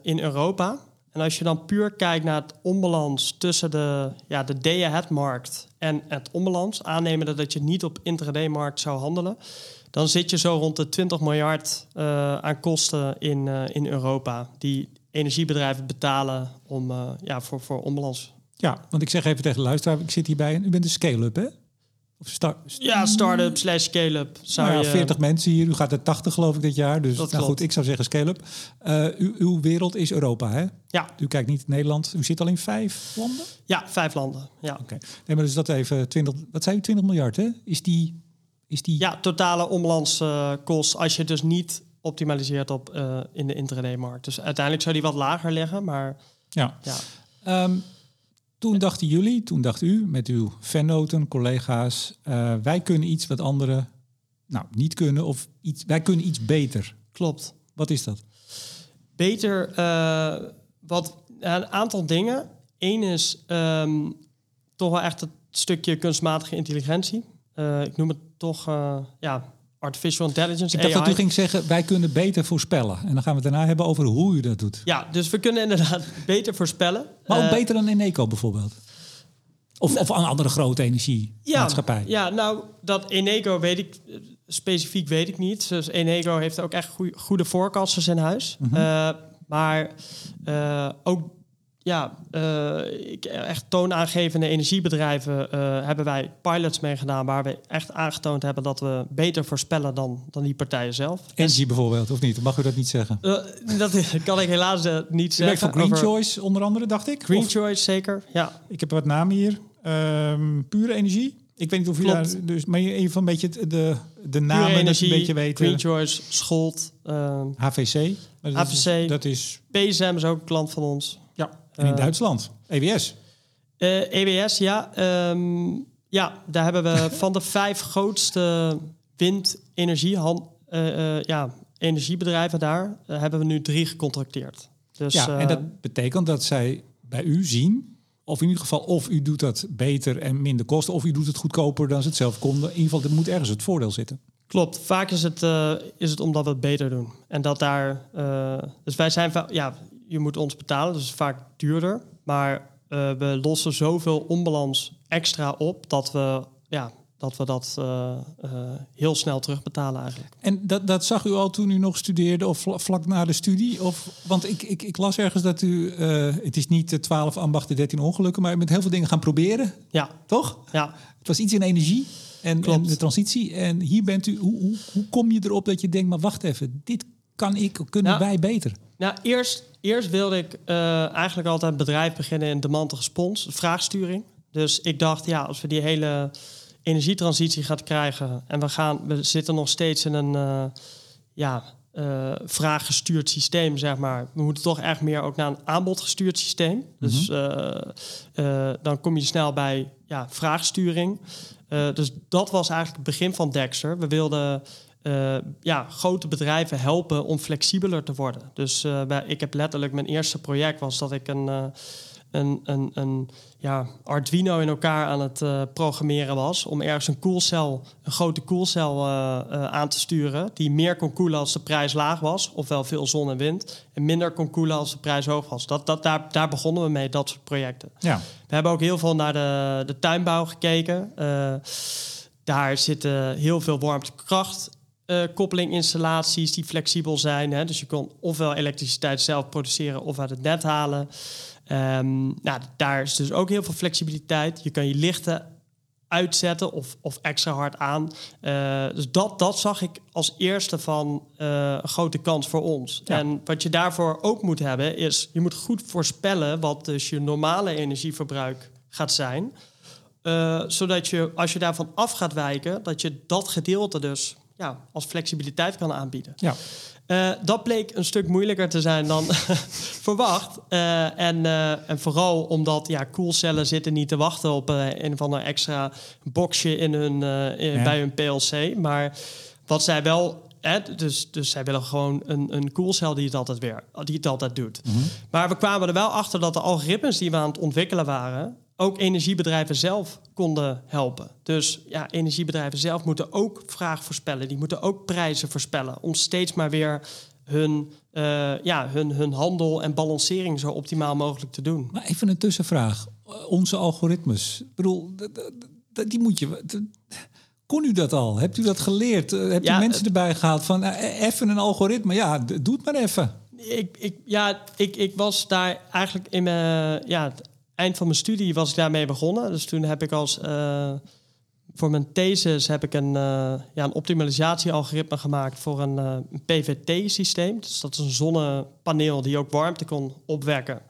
[SPEAKER 2] in Europa. En als je dan puur kijkt naar het onbalans tussen de, ja, de day-ahead-markt en het onbalans, aannemen dat je niet op intraday-markt zou handelen, dan zit je zo rond de 20 miljard aan kosten in, in Europa die energiebedrijven betalen om, eh, ja, voor, voor onbalans.
[SPEAKER 1] Ja, want ik zeg even tegen de luisteraar, ik zit hierbij en u bent een scale-up, hè? Of start,
[SPEAKER 2] Ja, start-up slash scale-up
[SPEAKER 1] nou ja,
[SPEAKER 2] je...
[SPEAKER 1] 40 mensen hier. U gaat er 80 geloof ik dit jaar. Dus
[SPEAKER 2] Dat
[SPEAKER 1] nou goed, ik zou zeggen scale-up. Eh, uw, uw wereld is Europa, hè?
[SPEAKER 2] Ja,
[SPEAKER 1] U kijkt niet Nederland. U zit al in vijf landen?
[SPEAKER 2] ja, vijf landen. Ja.
[SPEAKER 1] Oké. Nee, maar dus dat even 20... Wat zei u? 20 miljard, hè? Is die... Is die
[SPEAKER 2] Ja, totale omlandskost als je dus niet optimaliseert op eh, in de intraday-markt. Dus uiteindelijk zou die wat lager liggen, maar
[SPEAKER 1] ja.
[SPEAKER 2] ja.
[SPEAKER 1] Ehm, toen dachten jullie, toen dacht u met uw vennoten, collega's... eh, wij kunnen iets wat anderen nou, niet kunnen. Of iets, wij kunnen iets beter.
[SPEAKER 2] Klopt.
[SPEAKER 1] Wat is dat?
[SPEAKER 2] Beter, eh, wat, een aantal dingen. Eén is ehm, toch wel echt het stukje kunstmatige intelligentie. Ik noem het toch, ja, artificial intelligence,
[SPEAKER 1] Ik dacht
[SPEAKER 2] AI.
[SPEAKER 1] dat u ging zeggen, wij kunnen beter voorspellen. En dan gaan we het daarna hebben over hoe u dat doet.
[SPEAKER 2] Ja, dus we kunnen inderdaad beter voorspellen.
[SPEAKER 1] Maar ook
[SPEAKER 2] Eh,
[SPEAKER 1] beter dan Eneco bijvoorbeeld. Of, of een andere grote energiemaatschappij.
[SPEAKER 2] Ja, nou, dat Eneco weet ik eh, specifiek weet ik niet. Dus Eneco heeft ook echt goeie- goede forecasters in huis.
[SPEAKER 1] Mhm.
[SPEAKER 2] Eh, maar ook ja, eh, ik, echt toonaangevende energiebedrijven eh, hebben wij pilots meegedaan waar we echt aangetoond hebben dat we beter voorspellen dan, dan die partijen zelf.
[SPEAKER 1] Engie bijvoorbeeld, of niet? Mag u dat niet zeggen?
[SPEAKER 2] Eh, dat kan ik helaas eh, niet zeggen.
[SPEAKER 1] voor Green
[SPEAKER 2] over-
[SPEAKER 1] Choice onder andere, dacht ik.
[SPEAKER 2] Green
[SPEAKER 1] Of-
[SPEAKER 2] Choice, zeker. Ja,
[SPEAKER 1] ik heb wat namen hier. Ehm, pure energie. Ik weet niet of u
[SPEAKER 2] Klopt.
[SPEAKER 1] daar... Dus, maar even een beetje de, de namen dat
[SPEAKER 2] energie,
[SPEAKER 1] je een beetje weten.
[SPEAKER 2] Green Choice, Scholt, eh,
[SPEAKER 1] HVC. Maar dat is-
[SPEAKER 2] HVC.
[SPEAKER 1] dat is...
[SPEAKER 2] PSM is ook een klant van ons.
[SPEAKER 1] En in
[SPEAKER 2] Eh,
[SPEAKER 1] Duitsland. EWS.
[SPEAKER 2] Eh EWS, ja. Ehm, ja, daar hebben we van de vijf grootste windenergie eh, ja, energiebedrijven daar, hebben we nu drie gecontracteerd. Dus,
[SPEAKER 1] ja, en dat betekent dat zij bij u zien... of in ieder geval of u doet dat beter en minder kosten... of u doet het goedkoper dan ze het zelf konden. In ieder geval, er moet ergens het voordeel zitten.
[SPEAKER 2] Klopt. Vaak is het, is het omdat we het beter doen. En dat daar... dus wij zijn... Ja, je moet ons betalen, dus vaak duurder. Maar eh, we lossen zoveel onbalans extra op... dat we ja, dat, we dat eh, eh, heel snel terugbetalen eigenlijk.
[SPEAKER 1] En dat, dat zag u al toen u nog studeerde of vla- vlak na de studie? Of, want ik, ik, ik las ergens dat u, het is niet de 12 ambachten, 13 ongelukken, maar u bent heel veel dingen gaan proberen,
[SPEAKER 2] Ja,
[SPEAKER 1] toch?
[SPEAKER 2] ja.
[SPEAKER 1] Het was iets in energie en, en de transitie. En hier bent u, hoe, hoe, hoe kom je erop dat je denkt, maar wacht even, dit kan ik, kunnen
[SPEAKER 2] Nou,
[SPEAKER 1] wij beter?
[SPEAKER 2] Nou, eerst, eerst wilde ik eh, eigenlijk altijd een bedrijf beginnen in demand respons, vraagsturing. Dus ik dacht, ja, als we die hele energietransitie gaan krijgen en we gaan, we zitten nog steeds in een eh, ja, eh, vraaggestuurd systeem, zeg maar. We moeten toch echt meer ook naar een aanbodgestuurd systeem. Dus eh, dan kom je snel bij ja, vraagsturing. Dus dat was eigenlijk het begin van Dexter. We wilden eh, ja, grote bedrijven helpen om flexibeler te worden. Dus uh, bij, ik heb letterlijk mijn eerste project was dat ik een, uh, een, een, een ja, Arduino in elkaar aan het programmeren was. Om ergens een koelcel, een grote koelcel aan te sturen. Die meer kon koelen als de prijs laag was. Ofwel veel zon en wind. En minder kon koelen als de prijs hoog was. Dat, dat, daar, daar begonnen we mee, dat soort projecten. Ja. We hebben ook heel veel naar de, de tuinbouw gekeken. daar zitten heel veel warmtekracht uh, koppelinginstallaties die flexibel zijn. Hè? Dus je kon ofwel elektriciteit zelf produceren of uit het net halen. Um, nou, daar is dus ook heel veel flexibiliteit. Je kan je lichten uitzetten of, of extra hard aan. Uh, dus dat, dat zag ik als eerste van uh, een grote kans voor ons. En wat je daarvoor ook moet hebben, is je moet goed voorspellen wat dus je normale energieverbruik gaat zijn. Uh, zodat je, als je daarvan af gaat wijken, dat je dat gedeelte dus ja, als flexibiliteit kan aanbieden. Ja. Uh, dat bleek een stuk moeilijker te zijn dan verwacht. Uh, en, uh, en vooral omdat ja, koelcellen zitten niet te wachten op een of ander extra boxje in hun, in, bij hun PLC. Maar wat zij wel Hè, dus, dus zij willen gewoon een, een koelcel die het altijd weer, die het altijd doet. Mm -hmm. Maar we kwamen er wel achter dat de algoritmes die we aan het ontwikkelen waren, ook energiebedrijven zelf konden helpen. Dus ja, energiebedrijven zelf moeten ook vraag voorspellen. Die moeten ook prijzen voorspellen. Om steeds maar weer hun, uh, ja, hun, hun handel en balancering zo optimaal mogelijk te doen.
[SPEAKER 1] Maar even een tussenvraag. Onze algoritmes. Ik bedoel, die moet je. Kon u dat al? Hebt u dat geleerd? Eh, hebt ja, u mensen erbij gehaald van uh, even een algoritme? Ja, doe het maar even.
[SPEAKER 2] Ik, ik, ja, ik, ik was daar eigenlijk in mijn ja, eind van mijn studie was ik daarmee begonnen. Dus toen heb ik als uh, voor mijn thesis heb ik een, uh, ja, een optimalisatiealgoritme gemaakt voor een, uh, een PVT-systeem. Dus dat is een zonnepaneel die ook warmte kon opwekken.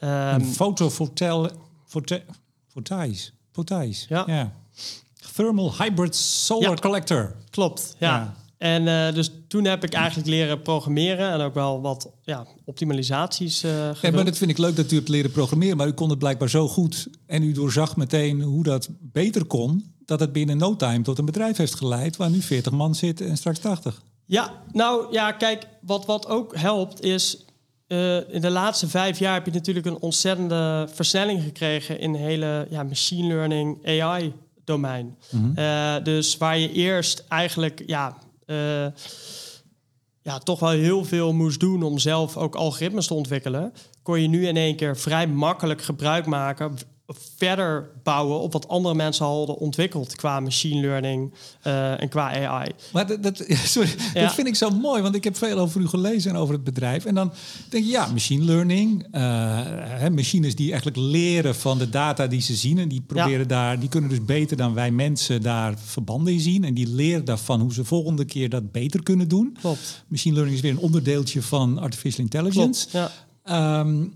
[SPEAKER 1] Um, een fotovoltaïs. Voltaïs. Ja. ja. Thermal Hybrid Solar ja, Collector.
[SPEAKER 2] Klopt, ja. ja. En uh, dus toen heb ik eigenlijk leren programmeren en ook wel wat ja, optimalisaties uh,
[SPEAKER 1] ja, maar dat vind ik leuk dat u hebt leren programmeren, maar u kon het blijkbaar zo goed en u doorzag meteen hoe dat beter kon, dat het binnen no time tot een bedrijf heeft geleid waar nu 40 man zit en straks 80.
[SPEAKER 2] Ja, nou ja, kijk, wat, wat ook helpt is uh, in de laatste vijf jaar heb je natuurlijk een ontzettende versnelling gekregen in de hele ja, machine learning AI domein. Mm -hmm. uh, dus waar je eerst eigenlijk ja, uh, ja, toch wel heel veel moest doen om zelf ook algoritmes te ontwikkelen, kon je nu in één keer vrij makkelijk gebruik maken verder bouwen op wat andere mensen hadden ontwikkeld qua machine learning uh, en qua AI.
[SPEAKER 1] Maar dat, dat, sorry, ja. dat vind ik zo mooi, want ik heb veel over u gelezen en over het bedrijf. En dan denk je, ja, machine learning, uh, machines die eigenlijk leren van de data die ze zien en die proberen ja. daar, die kunnen dus beter dan wij mensen daar verbanden in zien en die leren daarvan hoe ze volgende keer dat beter kunnen doen.
[SPEAKER 2] Klopt.
[SPEAKER 1] Machine learning is weer een onderdeeltje van artificial intelligence.
[SPEAKER 2] Klopt, ja.
[SPEAKER 1] Um,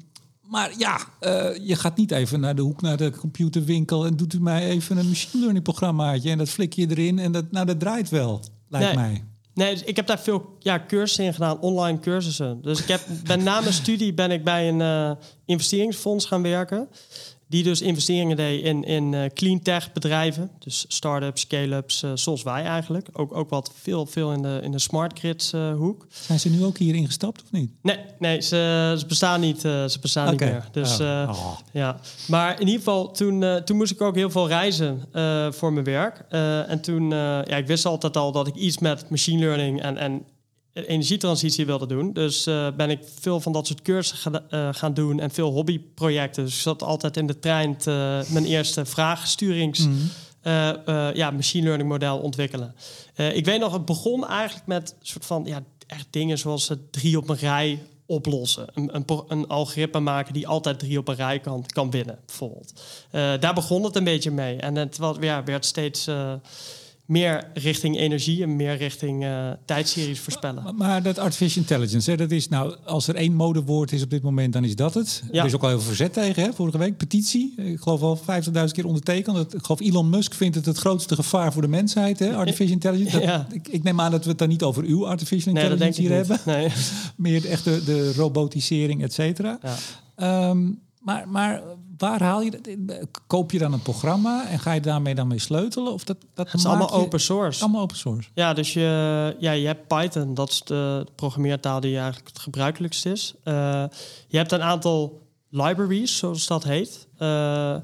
[SPEAKER 1] maar ja, uh, je gaat niet even naar de hoek naar de computerwinkel en doet u mij even een machine learning programmaatje en dat flik je erin en dat, nou, dat draait wel, lijkt
[SPEAKER 2] nee.
[SPEAKER 1] mij.
[SPEAKER 2] Nee, dus ik heb daar veel ja, cursussen in gedaan, online cursussen. Dus ik heb, ben na mijn studie ben ik bij een uh, investeringsfonds gaan werken die dus investeringen deed in, in uh, clean tech bedrijven. Dus start-ups, scale-ups, uh, zoals wij eigenlijk. Ook, ook wat veel, veel in de, in de smart grids uh, hoek.
[SPEAKER 1] Zijn ze nu ook hier ingestapt of niet?
[SPEAKER 2] Nee, nee ze, ze bestaan niet, ze bestaan okay. niet meer. Dus, oh. Oh. ja. Maar in ieder geval, toen, toen moest ik ook heel veel reizen voor mijn werk. en toen, ja, ik wist altijd al dat ik iets met machine learning en, en energietransitie wilde doen. Dus uh, ben ik veel van dat soort cursussen ga, uh, gaan doen en veel hobbyprojecten. Dus ik zat altijd in de trein te, mijn eerste vraagsturings... Mm -hmm. uh, ja, machine learning model ontwikkelen. ik weet nog, het begon eigenlijk met soort van ja, echt dingen zoals het drie op een rij oplossen. Een, een, een, algoritme maken die altijd drie op een rij kan, kan winnen, bijvoorbeeld. daar begon het een beetje mee. En het was, ja, werd steeds meer richting energie en meer richting uh, tijdseries voorspellen.
[SPEAKER 1] Maar, maar, dat artificial intelligence, hè, dat is nou, als er één modewoord is op dit moment, dan is dat het. Ja. Er is ook al heel veel verzet tegen, hè, vorige week. Petitie, ik geloof al 50.000 keer ondertekend. Ik geloof Elon Musk vindt het het grootste gevaar voor de mensheid, hè, artificial intelligence. Dat, ja. ik, ik, neem aan dat we het dan niet over uw artificial intelligence
[SPEAKER 2] nee,
[SPEAKER 1] hier hebben.
[SPEAKER 2] Nee.
[SPEAKER 1] meer echt de, de robotisering, et cetera. Ja. Um, maar, maar waar haal je dat? Koop je dan een programma en ga je daarmee dan mee sleutelen? Of dat, dat
[SPEAKER 2] Het is allemaal
[SPEAKER 1] je-
[SPEAKER 2] open source.
[SPEAKER 1] Allemaal open source.
[SPEAKER 2] Ja, dus je, ja, je hebt Python, dat is de programmeertaal die eigenlijk het gebruikelijkst is. Eh, je hebt een aantal libraries, zoals dat heet. Eh,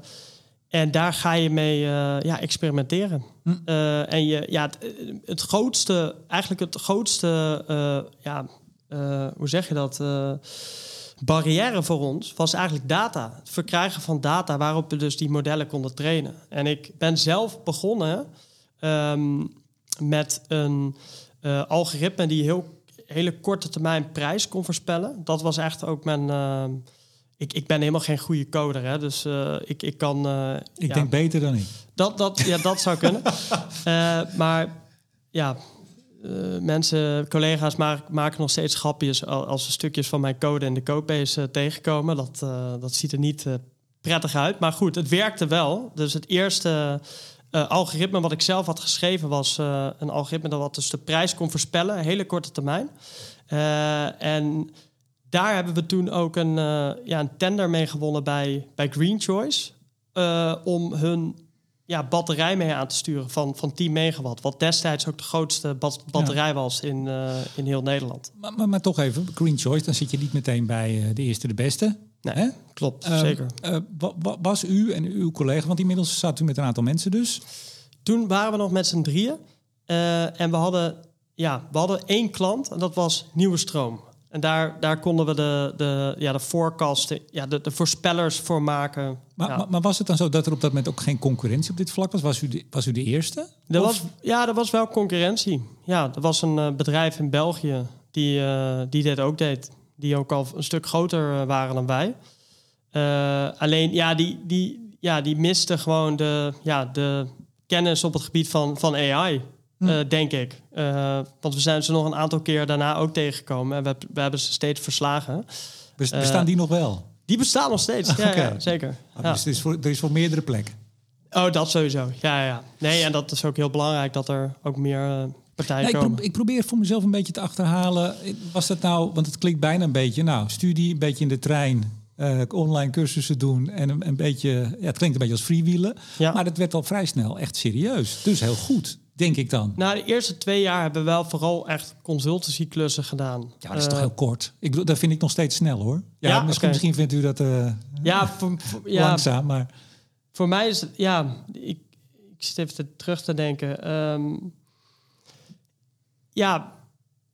[SPEAKER 2] en daar ga je mee eh, ja, experimenteren.
[SPEAKER 1] Hm.
[SPEAKER 2] Eh, en je, ja, het, het grootste, eigenlijk het grootste, eh, ja, eh, hoe zeg je dat? Barrière voor ons was eigenlijk data. Het verkrijgen van data waarop we dus die modellen konden trainen. En ik ben zelf begonnen ehm, met een eh, algoritme die heel hele korte termijn prijs kon voorspellen. Dat was echt ook mijn. ehm, ik, ik ben helemaal geen goede coder, hè, dus eh, ik, ik kan. eh,
[SPEAKER 1] Ik
[SPEAKER 2] ja,
[SPEAKER 1] denk beter dan ik.
[SPEAKER 2] dat, dat, ja, dat zou kunnen. Maar ja, eh, mensen, collega's ma- maken nog steeds grapjes al- als ze stukjes van mijn code in de codebase eh, tegenkomen. Dat, eh, dat ziet er niet prettig uit. Maar goed, het werkte wel. Dus het eerste algoritme wat ik zelf had geschreven was een algoritme dat dus de prijs kon voorspellen, hele korte termijn. En daar hebben we toen ook een, ja, een tender mee gewonnen bij, bij Green Choice. om hun ja, batterij mee aan te sturen van, van 10 megawatt. Wat destijds ook de grootste bat- batterij was in, eh, in heel Nederland.
[SPEAKER 1] Maar, maar, maar toch even, Green Choice, dan zit je niet meteen bij eh, de eerste de beste.
[SPEAKER 2] Nee,
[SPEAKER 1] Hè?
[SPEAKER 2] klopt,
[SPEAKER 1] Ehm,
[SPEAKER 2] zeker.
[SPEAKER 1] eh, wa- wa- was u en uw collega, want inmiddels staat u met een aantal mensen dus.
[SPEAKER 2] Toen waren we nog met z'n drieën. en we hadden, ja, we hadden één klant en dat was Nieuwe Stroom. En daar, daar konden we de, de, ja, de forecasten, ja, de, de voorspellers voor maken.
[SPEAKER 1] Maar,
[SPEAKER 2] ja.
[SPEAKER 1] maar, maar was het dan zo dat er op dat moment ook geen concurrentie op dit vlak was? Was u de, was u de eerste?
[SPEAKER 2] Er
[SPEAKER 1] Of-
[SPEAKER 2] was, ja, er was wel concurrentie. Ja, er was een eh, bedrijf in België die, eh, die dit ook deed. Die ook al een stuk groter eh, waren dan wij. Alleen, ja, die, die, ja, die miste gewoon de, ja, de kennis op het gebied van, van AI,
[SPEAKER 1] Hm.
[SPEAKER 2] eh, denk ik. Eh, want we zijn ze nog een aantal keer daarna ook tegengekomen. En we, we hebben ze steeds verslagen. Eh,
[SPEAKER 1] bestaan die nog wel?
[SPEAKER 2] Die bestaan nog steeds. Ja, ja zeker.
[SPEAKER 1] Ah,
[SPEAKER 2] Ja.
[SPEAKER 1] Dus er is, voor, er is voor meerdere plekken.
[SPEAKER 2] Oh, dat sowieso. Ja, ja. Nee, en dat is ook heel belangrijk dat er ook meer partijen
[SPEAKER 1] Nee, ik,
[SPEAKER 2] komen.
[SPEAKER 1] pro- ik probeer voor mezelf een beetje te achterhalen. Was dat nou, want het klinkt bijna een beetje, nou, studie, een beetje in de trein, eh, online cursussen doen en een, een beetje, ja, het klinkt een beetje als freewheelen.
[SPEAKER 2] Ja.
[SPEAKER 1] Maar het werd al vrij snel echt serieus. Dus heel goed, denk ik dan.
[SPEAKER 2] Na de eerste twee jaar hebben we wel vooral echt consultancy-klussen gedaan.
[SPEAKER 1] Ja, dat is toch
[SPEAKER 2] Eh,
[SPEAKER 1] heel kort. Ik bedoel, dat vind ik nog steeds snel hoor. Ja,
[SPEAKER 2] Ja,
[SPEAKER 1] misschien, misschien vindt u dat eh,
[SPEAKER 2] Ja, voor, voor- ja,
[SPEAKER 1] langzaam, maar
[SPEAKER 2] voor mij is het... Ja, ik, ik zit even te, terug te denken. Ehm, ja,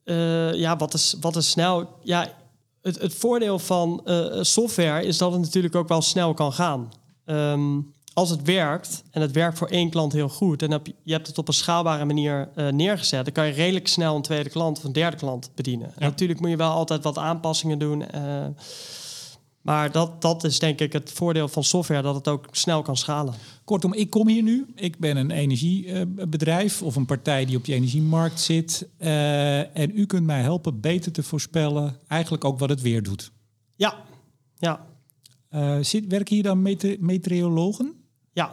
[SPEAKER 2] eh, ja wat, is, wat is snel... Ja, het, het voordeel van software is dat het natuurlijk ook wel snel kan gaan. Ehm, als het werkt, en het werkt voor één klant heel goed... en heb je, hebt het op een schaalbare manier eh, neergezet... dan kan je redelijk snel een tweede klant of een derde klant bedienen. En natuurlijk moet je wel altijd wat aanpassingen doen... eh, maar dat, dat is denk ik het voordeel van software, dat het ook snel kan schalen.
[SPEAKER 1] Kortom, ik kom hier nu. Ik ben een energiebedrijf of een partij die op die energiemarkt zit. Eh, en u kunt mij helpen beter te voorspellen eigenlijk ook wat het weer doet.
[SPEAKER 2] Ja, ja,
[SPEAKER 1] Eh, zit, werken hier dan mete- meteorologen?
[SPEAKER 2] Ja.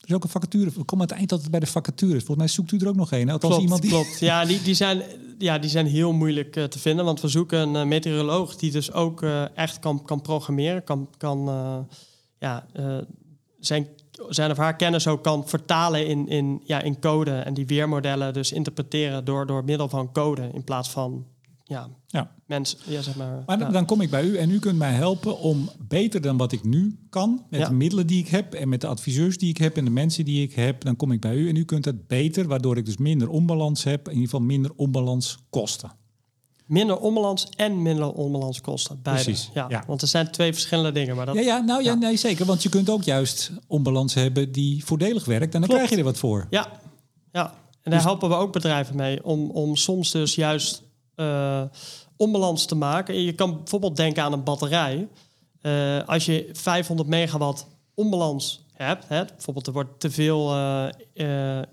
[SPEAKER 1] Er is ook een vacature. We komen aan het eind altijd bij de vacatures. Volgens mij zoekt u er ook nog een. hè? Althans,
[SPEAKER 2] Klopt,
[SPEAKER 1] iemand die...
[SPEAKER 2] klopt. Ja, die, die, zijn, ja, die zijn heel moeilijk eh, te vinden. Want we zoeken een eh, meteoroloog die dus ook eh, echt kan, kan programmeren. Kan, kan ja, zijn, zijn of haar kennis ook kan vertalen in, in, ja, in code. En die weermodellen dus interpreteren door, door middel van code. In plaats van ja,
[SPEAKER 1] Ja.
[SPEAKER 2] mensen. Ja, zeg maar,
[SPEAKER 1] Maar
[SPEAKER 2] ja.
[SPEAKER 1] dan, kom ik bij u en u kunt mij helpen om beter dan wat ik nu kan, met
[SPEAKER 2] Ja.
[SPEAKER 1] de middelen die ik heb en met de adviseurs die ik heb en de mensen die ik heb, dan kom ik bij u en u kunt het beter, waardoor ik dus minder onbalans heb, in ieder geval minder onbalans kosten.
[SPEAKER 2] Minder onbalans en minder onbalans kosten. Beide.
[SPEAKER 1] Precies,
[SPEAKER 2] Ja,
[SPEAKER 1] ja.
[SPEAKER 2] Want er zijn twee verschillende dingen. Maar dat,
[SPEAKER 1] Ja, ja, nou ja, nee, zeker, want je kunt ook juist onbalans hebben die voordelig werkt en dan
[SPEAKER 2] Klopt.
[SPEAKER 1] krijg je er wat voor.
[SPEAKER 2] Ja, ja. en daar helpen we ook bedrijven mee om, om soms dus juist eh, onbalans te maken. En Je kan bijvoorbeeld denken aan een batterij. Eh, als je 500 megawatt onbalans hebt, hè, bijvoorbeeld er wordt te veel eh,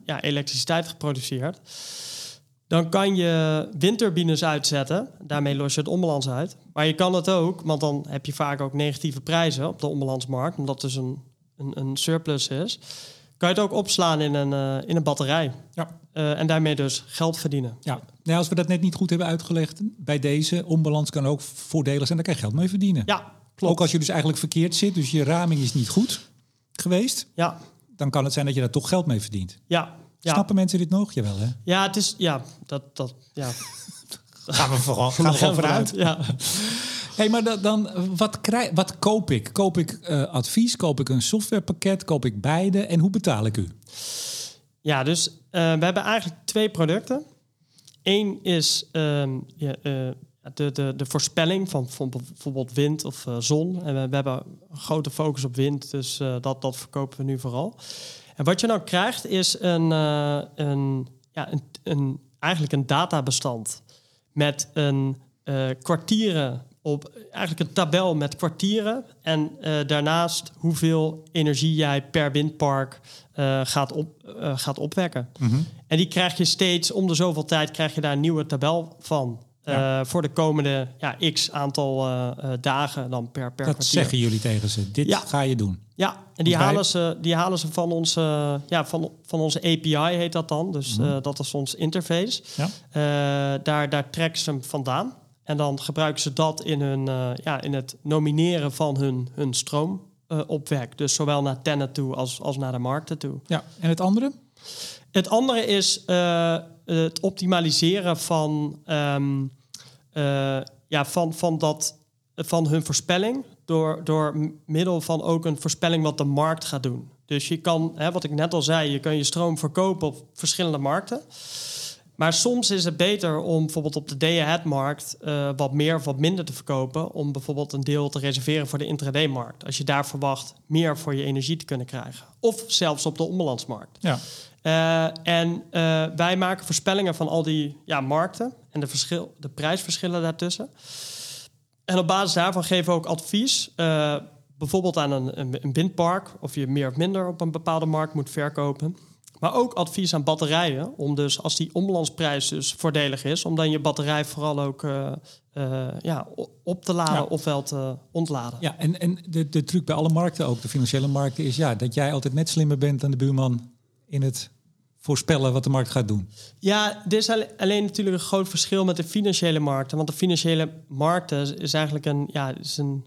[SPEAKER 2] ja, elektriciteit geproduceerd, dan kan je windturbines uitzetten. Daarmee los je het onbalans uit. Maar je kan het ook, want dan heb je vaak ook negatieve prijzen op de onbalansmarkt, omdat dus een, een, een surplus is. Kan je het ook opslaan in een, eh, in een batterij.
[SPEAKER 1] Ja.
[SPEAKER 2] Eh, en daarmee dus geld verdienen.
[SPEAKER 1] Ja. Nou, als we dat net niet goed hebben uitgelegd, bij deze onbalans kan ook voordelig zijn, daar kan je geld mee verdienen.
[SPEAKER 2] Ja, klopt.
[SPEAKER 1] Ook als je dus eigenlijk verkeerd zit, dus je raming is niet goed geweest,
[SPEAKER 2] Ja,
[SPEAKER 1] dan kan het zijn dat je daar toch geld mee verdient.
[SPEAKER 2] ja, ja.
[SPEAKER 1] Snappen mensen dit nog? Jawel, hè?
[SPEAKER 2] Ja, het is, ja, dat, dat, ja.
[SPEAKER 1] Gaan we vooral gaan we vooruit.
[SPEAKER 2] Ja.
[SPEAKER 1] Hey, maar dan, wat, krijg, wat koop ik? Koop ik eh, advies? Koop ik een softwarepakket? Koop ik beide? En hoe betaal ik u?
[SPEAKER 2] Ja, dus eh, we hebben eigenlijk twee producten. Eén is ehm, eh, de, de, de voorspelling van, van bijvoorbeeld wind of zon. En we, hebben een grote focus op wind, dus dat, dat verkopen we nu vooral. En wat je nou krijgt is een, een, ja, een, een, eigenlijk een databestand met een kwartieren op eigenlijk een tabel met kwartieren en eh, daarnaast hoeveel energie jij per windpark eh, gaat, op, eh, gaat opwekken. En die krijg je steeds om de zoveel tijd krijg je daar een nieuwe tabel van.
[SPEAKER 1] Ja.
[SPEAKER 2] voor de komende ja, x aantal dagen dan per, per
[SPEAKER 1] Dat
[SPEAKER 2] kwartier.
[SPEAKER 1] zeggen jullie tegen ze. Dit
[SPEAKER 2] Ja.
[SPEAKER 1] ga je doen.
[SPEAKER 2] Ja, en die halen, ze, die halen ze van onze, ja, van, van onze API, heet dat dan. Dus eh, dat is ons interface.
[SPEAKER 1] Ja.
[SPEAKER 2] Daar, daar trekken ze hem vandaan. En dan gebruiken ze dat in, hun, eh, ja, in het nomineren van hun, hun stroomopwek. dus zowel naar Tenet toe als, als naar de markten toe.
[SPEAKER 1] Ja. En het andere?
[SPEAKER 2] Het andere is eh, het optimaliseren van, ehm, eh, ja, van, van, dat, van hun voorspelling. Door, door middel van ook een voorspelling wat de markt gaat doen. Dus je kan, hè, wat ik net al zei, je kan je stroom verkopen op verschillende markten. Maar soms is het beter om bijvoorbeeld op de day-ahead-markt eh, wat meer of wat minder te verkopen. Om bijvoorbeeld een deel te reserveren voor de intraday-markt. Als je daar verwacht meer voor je energie te kunnen krijgen. Of zelfs op de onbalansmarkt.
[SPEAKER 1] Ja.
[SPEAKER 2] Eh, en eh, wij maken voorspellingen van al die ja, markten en de, verschil, de prijsverschillen daartussen. En op basis daarvan geven we ook advies. bijvoorbeeld aan een, een, een windpark, of je meer of minder op een bepaalde markt moet verkopen. Maar ook advies aan batterijen, om dus als die omlandsprijs dus voordelig is, om dan je batterij vooral ook eh, eh, ja, op te laden
[SPEAKER 1] Ja.
[SPEAKER 2] ofwel te ontladen.
[SPEAKER 1] Ja, en, en de, de truc bij alle markten, ook de financiële markten, is ja, dat jij altijd net slimmer bent dan de buurman in het voorspellen wat de markt gaat doen.
[SPEAKER 2] Ja, er is alle- alleen natuurlijk een groot verschil met de financiële markten. Want de financiële markten is eigenlijk een, ja, is een,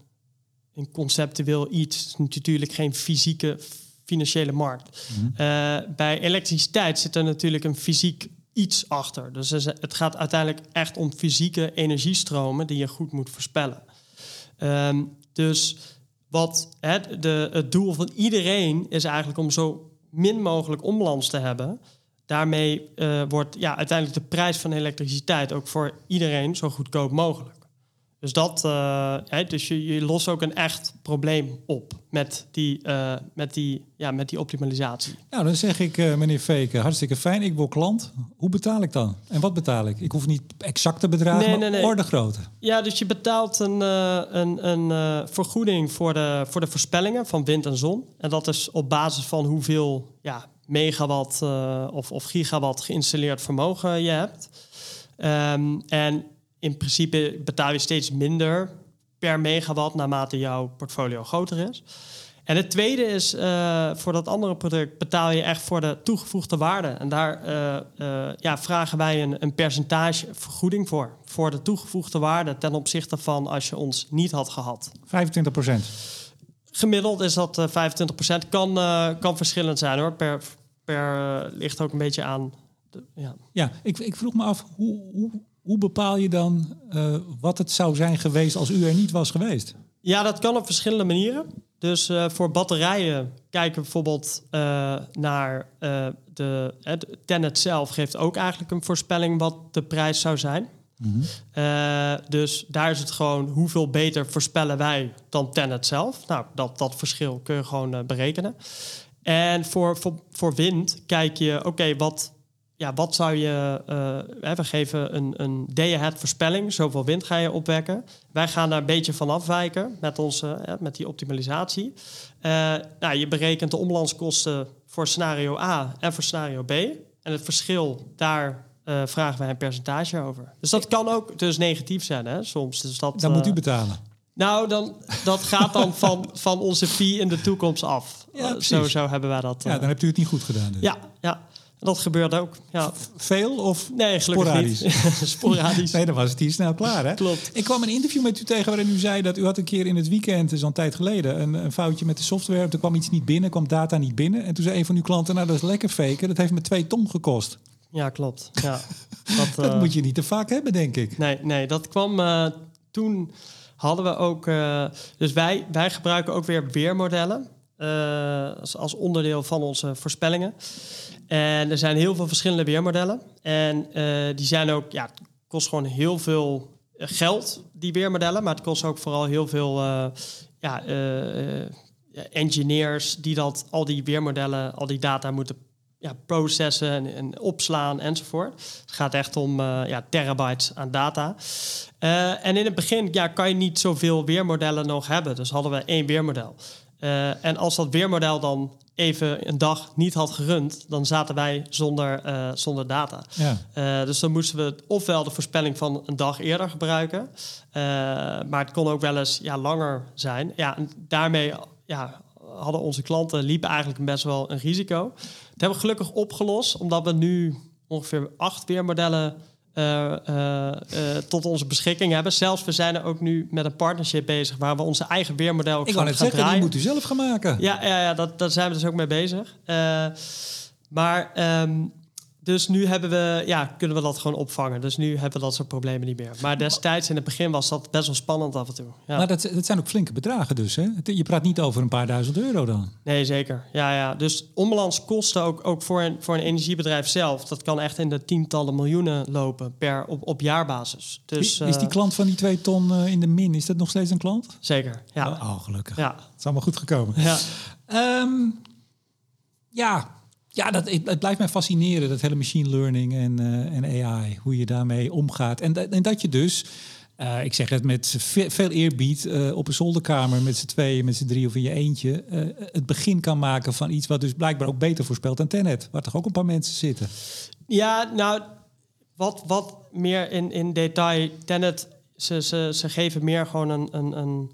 [SPEAKER 2] een conceptueel iets. Het is natuurlijk geen fysieke financiële markt. Eh, bij elektriciteit zit er natuurlijk een fysiek iets achter. Dus het gaat uiteindelijk echt om fysieke energiestromen die je goed moet voorspellen. Ehm, dus wat hè, de, het doel van iedereen is eigenlijk om zo min mogelijk onbalans te hebben. Daarmee eh, wordt ja, uiteindelijk de prijs van elektriciteit ook voor iedereen zo goedkoop mogelijk. Dus, dat, hè, dus je, je lost ook een echt probleem op met die, eh, met die, ja, met die optimalisatie.
[SPEAKER 1] Nou, dan zeg ik, eh, meneer Veken, hartstikke fijn, ik word klant. Hoe betaal ik dan? En wat betaal ik? Ik hoef niet exacte bedragen,
[SPEAKER 2] Nee,
[SPEAKER 1] maar
[SPEAKER 2] nee, nee.
[SPEAKER 1] orde grootte.
[SPEAKER 2] Ja, dus je betaalt een, een, een vergoeding voor de, voor de voorspellingen van wind en zon. En dat is op basis van hoeveel ja, megawatt of, of gigawatt geïnstalleerd vermogen je hebt. Ehm, en in principe betaal je steeds minder per megawatt naarmate jouw portfolio groter is. En het tweede is, eh, voor dat andere product betaal je echt voor de toegevoegde waarde. En daar eh, eh, ja, vragen wij een, een percentage vergoeding voor. Voor de toegevoegde waarde ten opzichte van als je ons niet had gehad.
[SPEAKER 1] 25 procent.
[SPEAKER 2] Gemiddeld is dat eh 25%. Kan, eh, kan verschillend zijn hoor. Per, per ligt ook een beetje aan. De, ja.
[SPEAKER 1] Ja, ik, ik vroeg me af, hoe, hoe, hoe bepaal je dan eh, wat het zou zijn geweest als u er niet was geweest?
[SPEAKER 2] Ja, dat kan op verschillende manieren. Dus eh, voor batterijen kijken we bijvoorbeeld eh, naar de... Het Tenet zelf geeft ook eigenlijk een voorspelling wat de prijs zou zijn. Eh, dus daar is het gewoon hoeveel beter voorspellen wij dan Tenet zelf. Nou, dat, dat verschil kun je gewoon berekenen. En voor, voor, voor wind kijk je, oké, wat, ja, wat zou je... hè, we geven een, een day-ahead voorspelling. Zoveel wind ga je opwekken. Wij gaan daar een beetje van afwijken met, onze, met die optimalisatie. Eh, nou, je berekent de omlandskosten voor scenario A en voor scenario B. En het verschil, daar eh, vragen wij een percentage over. Dus dat kan ook dus negatief zijn, hè, soms. Dus dat,
[SPEAKER 1] Dan moet u betalen.
[SPEAKER 2] nou, dan, dat gaat dan van, van onze fee in de toekomst af.
[SPEAKER 1] Ja,
[SPEAKER 2] zo hebben wij dat.
[SPEAKER 1] Ja, dan hebt u het niet goed gedaan. Dus.
[SPEAKER 2] ja, ja. Dat gebeurt ook, ja.
[SPEAKER 1] Veel of
[SPEAKER 2] Nee,
[SPEAKER 1] sporadisch?
[SPEAKER 2] Sporadisch.
[SPEAKER 1] Nee, dan was het hier snel klaar, hè?
[SPEAKER 2] Klopt.
[SPEAKER 1] Ik kwam een interview met u tegen waarin u zei dat u had een keer in het weekend, dus al een tijd geleden, een, een foutje met de software. Er kwam iets niet binnen, kwam data niet binnen. En toen zei een van uw klanten, nou dat is lekker faken, dat heeft me twee ton gekost.
[SPEAKER 2] Ja, klopt. Ja. Dat,
[SPEAKER 1] Dat
[SPEAKER 2] eh,
[SPEAKER 1] moet je niet te vaak hebben, denk ik.
[SPEAKER 2] Nee, nee, dat kwam eh, toen hadden we ook. eh, dus wij, wij gebruiken ook weer weermodellen. als, als onderdeel van onze voorspellingen. En er zijn heel veel verschillende weermodellen. En eh, die zijn ook, ja, het kost gewoon heel veel geld, die weermodellen. Maar het kost ook vooral heel veel eh, ja, eh, eh, engineers die dat, al die weermodellen, al die data moeten ja, processen en, opslaan enzovoort. Het gaat echt om eh, ja, terabytes aan data. Eh, en in het begin ja, kan je niet zoveel weermodellen nog hebben. Dus hadden we één weermodel. Eh, en als dat weermodel dan even een dag niet had gerund, dan zaten wij zonder, eh, zonder data.
[SPEAKER 1] Ja.
[SPEAKER 2] Eh, dus dan moesten we ofwel de voorspelling van een dag eerder gebruiken, maar het kon ook wel eens ja, langer zijn. Ja, en daarmee ja, hadden onze klanten liepen eigenlijk best wel een risico. Dat hebben we gelukkig opgelost, omdat we nu ongeveer acht weermodellen eh, eh, eh, tot onze beschikking hebben. Zelfs we zijn er ook nu met een partnership bezig waar we onze eigen weermodel ook
[SPEAKER 1] Ik
[SPEAKER 2] gaan, gaan
[SPEAKER 1] zeggen, die moet u zelf gaan maken.
[SPEAKER 2] Ja, ja, ja dat, daar zijn we dus ook mee bezig. Maar ehm, dus nu hebben we, ja, kunnen we dat gewoon opvangen. Dus nu hebben we dat soort problemen niet meer. Maar destijds in het begin was dat best wel spannend af en toe. Ja.
[SPEAKER 1] Maar dat, dat zijn ook flinke bedragen dus, hè? Je praat niet over een paar duizend euro dan.
[SPEAKER 2] Nee, zeker. Ja, ja. Dus onbalanskosten ook, ook voor, een, voor een energiebedrijf zelf... dat kan echt in de tientallen miljoenen lopen per, op, op jaarbasis. Dus,
[SPEAKER 1] is die
[SPEAKER 2] eh,
[SPEAKER 1] klant van die twee ton eh, in de min, is dat nog steeds een klant?
[SPEAKER 2] Zeker, ja.
[SPEAKER 1] Oh, gelukkig.
[SPEAKER 2] Ja,
[SPEAKER 1] Het is allemaal goed gekomen.
[SPEAKER 2] ja.
[SPEAKER 1] Ehm, ja, ja dat, het, blijft mij fascineren, dat hele machine learning en, eh, en AI. Hoe je daarmee omgaat. En, en dat je dus, eh, ik zeg het met ve- veel eerbied, eh, op een zolderkamer met z'n tweeën, met z'n drie of in je eentje, het begin kan maken van iets wat dus blijkbaar ook beter voorspelt dan Tenet. Waar toch ook een paar mensen zitten.
[SPEAKER 2] Ja, nou, wat, wat meer in, in detail. Tenet, ze, ze, ze geven meer gewoon een, een, een,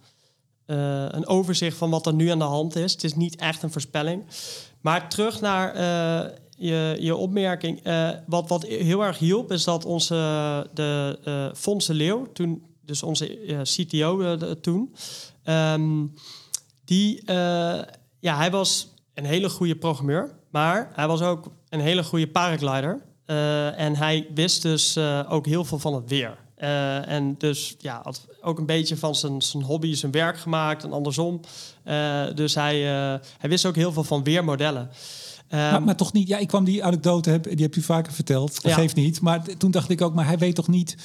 [SPEAKER 2] een overzicht van wat er nu aan de hand is. Het is niet echt een voorspelling. Maar terug naar eh, je, je opmerking. eh, wat, wat heel erg hielp, is dat onze de eh Fons de Leeuw, toen, dus onze eh, CTO eh, toen, ehm, die, eh, ja, hij was een hele goede programmeur, maar hij was ook een hele goede paraglider. Eh, en hij wist dus eh, ook heel veel van het weer. Eh, en dus ja, had ook een beetje van zijn, zijn hobby zijn werk gemaakt en andersom. Eh, dus hij, eh, hij wist ook heel veel van weermodellen. Ehm,
[SPEAKER 1] maar, maar toch niet, ja, ik kwam die anekdote, heb, die hebt u vaker verteld, dat
[SPEAKER 2] Ja.
[SPEAKER 1] geeft niet. Maar toen dacht ik ook, maar hij weet toch niet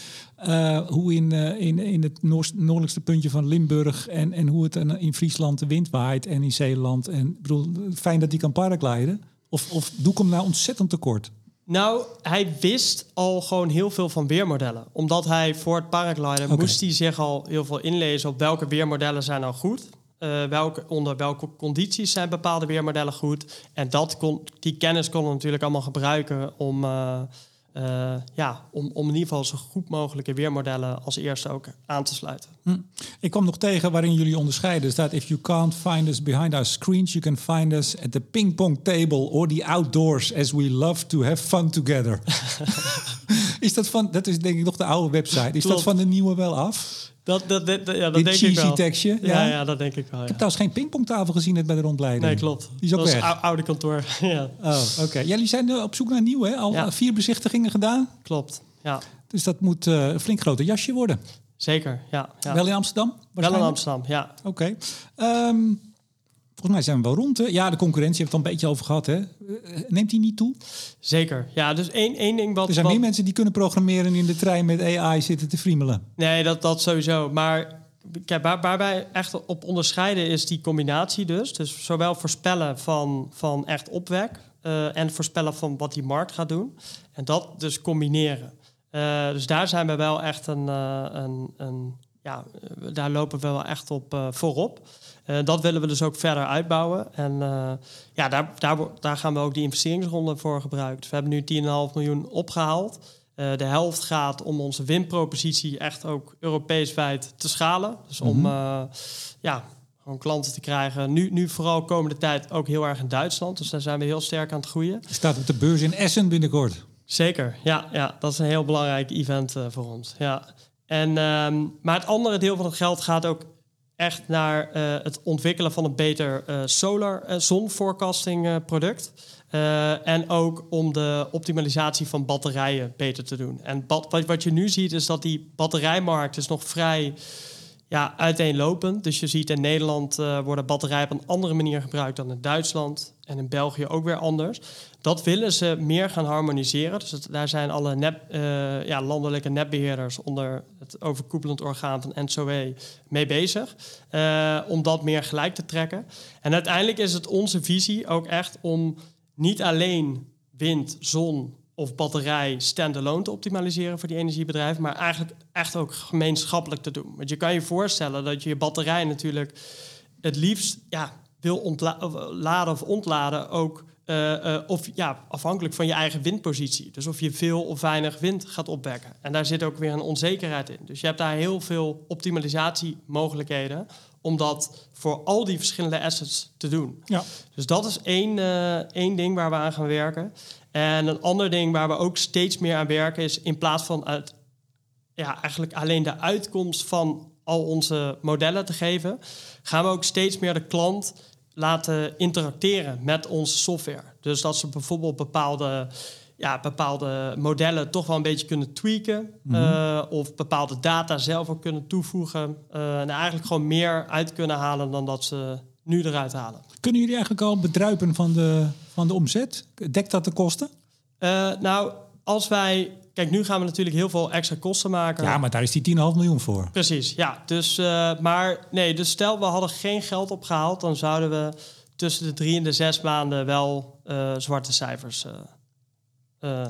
[SPEAKER 1] hoe in, in, in het noord- noordelijkste puntje van Limburg en, en hoe het in in Friesland de wind waait en in Zeeland. En ik bedoel, fijn dat hij kan paragliden. Of, of doe ik hem nou ontzettend tekort?
[SPEAKER 2] Nou, hij wist al gewoon heel veel van weermodellen. Omdat hij voor het paragliden
[SPEAKER 1] Oké.
[SPEAKER 2] moest hij zich al heel veel inlezen op welke weermodellen zijn nou goed. Eh, welke, onder welke condities zijn bepaalde weermodellen goed. En dat kon, die kennis kon hij natuurlijk allemaal gebruiken om, eh, eh, ja, om, om in ieder geval zo goed mogelijke weermodellen als eerste ook aan te sluiten.
[SPEAKER 1] Hm. Ik kwam nog tegen waarin jullie onderscheiden. Er staat, if you can't find us behind our screens, you can find us at the ping pong table or the outdoors as we love to have fun together. is dat van, dat is denk ik nog de oude website. Is dat van de nieuwe wel af?
[SPEAKER 2] Dat, dat, dat, ja, dat
[SPEAKER 1] Dit
[SPEAKER 2] denk ik
[SPEAKER 1] cheesy
[SPEAKER 2] wel.
[SPEAKER 1] tekstje,
[SPEAKER 2] Ja,
[SPEAKER 1] ja?
[SPEAKER 2] ja, dat denk ik wel.
[SPEAKER 1] Ik
[SPEAKER 2] Ja.
[SPEAKER 1] heb trouwens geen pingpongtafel gezien net bij de rondleiding.
[SPEAKER 2] Nee, klopt.
[SPEAKER 1] Die is ook
[SPEAKER 2] dat
[SPEAKER 1] weg.
[SPEAKER 2] is ou- oude kantoor. ja,
[SPEAKER 1] Oh, oké. Jullie zijn op zoek naar nieuw, hè? Al vier bezichtigingen gedaan.
[SPEAKER 2] klopt. Ja,
[SPEAKER 1] Dus dat moet eh, een flink groter jasje worden.
[SPEAKER 2] Zeker. Ja, ja.
[SPEAKER 1] Wel in Amsterdam?
[SPEAKER 2] Wel in? Amsterdam, ja.
[SPEAKER 1] Oké. Ehm, volgens mij zijn we wel rond. Hè? Ja, de concurrentie heeft het al een beetje over gehad. Hè? Eh, Neemt die niet toe?
[SPEAKER 2] Zeker. Ja, dus één, één ding wat...
[SPEAKER 1] Er zijn
[SPEAKER 2] wat-
[SPEAKER 1] meer mensen die kunnen programmeren en in de trein met AI zitten te friemelen.
[SPEAKER 2] Nee, dat, dat sowieso. Maar kijk, waar, waar wij echt op onderscheiden is die combinatie dus. Dus zowel voorspellen van, van echt opwek... eh, en voorspellen van wat die markt gaat doen. En dat dus combineren. Eh, dus daar zijn we wel echt een... eh, een, een ja, daar lopen we wel echt op eh, voorop. Dat willen we dus ook verder uitbouwen. En ja, daar, daar, daar gaan we ook die investeringsronde voor gebruiken. Dus we hebben nu 10,5 miljoen opgehaald. Eh, de helft gaat om onze winpropositie echt ook Europees wijd te schalen. Dus om
[SPEAKER 1] Mhm.
[SPEAKER 2] ja, gewoon klanten te krijgen. Nu, nu vooral komende tijd ook heel erg in Duitsland. Dus daar zijn we heel sterk aan het groeien.
[SPEAKER 1] Je staat op de beurs in Essen binnenkort.
[SPEAKER 2] Zeker, ja, ja dat is een heel belangrijk event uh, voor ons. Ja. En, um, maar het andere deel van het geld gaat ook echt naar uh, het ontwikkelen van een beter uh, solar zon forecasting product. en ook om de optimalisatie van batterijen beter te doen. En wat, wat je nu ziet is dat die batterijmarkt is nog vrij ja, uiteenlopend. Dus je ziet in Nederland worden batterijen op een andere manier gebruikt dan in Duitsland. En in België ook weer anders. Dat willen ze meer gaan harmoniseren. Dus daar zijn alle nep, uh, ja, landelijke netbeheerders onder het overkoepelend orgaan van NSOE mee bezig. Uh, om dat meer gelijk te trekken. En uiteindelijk is het onze visie ook echt om niet alleen wind, zon of batterij standalone te optimaliseren voor die energiebedrijven, maar eigenlijk echt ook gemeenschappelijk te doen. Want je kan je voorstellen dat je je batterij natuurlijk het liefst ja, wil ontladen of ontladen ook. Uh, uh, of ja, afhankelijk van je eigen windpositie. Dus of je veel of weinig wind gaat opwekken. En daar zit ook weer een onzekerheid in. Dus je hebt daar heel veel optimalisatiemogelijkheden om dat voor al die verschillende assets te doen. Ja. Dus dat is één, uh, één ding waar we aan gaan werken. En een ander ding waar we ook steeds meer aan werken is in plaats van uit, ja, eigenlijk alleen de uitkomst van al onze modellen te geven, gaan we ook steeds meer de klant laten interacteren met onze software. Dus dat ze bijvoorbeeld bepaalde, ja, bepaalde modellen toch wel een beetje kunnen tweaken. Mm of bepaalde data zelf ook kunnen toevoegen. Uh, en eigenlijk gewoon meer uit kunnen halen dan dat ze nu eruit halen.
[SPEAKER 1] Kunnen jullie eigenlijk al bedruipen van de, van de omzet? Dekt dat de kosten?
[SPEAKER 2] Uh, nou, als wij. Kijk, nu gaan we natuurlijk heel veel extra kosten maken.
[SPEAKER 1] Ja, maar daar is die 10,5 miljoen voor.
[SPEAKER 2] Precies, ja. Dus, uh, maar nee, dus stel we hadden geen geld opgehaald, dan zouden we tussen de drie en de zes maanden wel uh, zwarte cijfers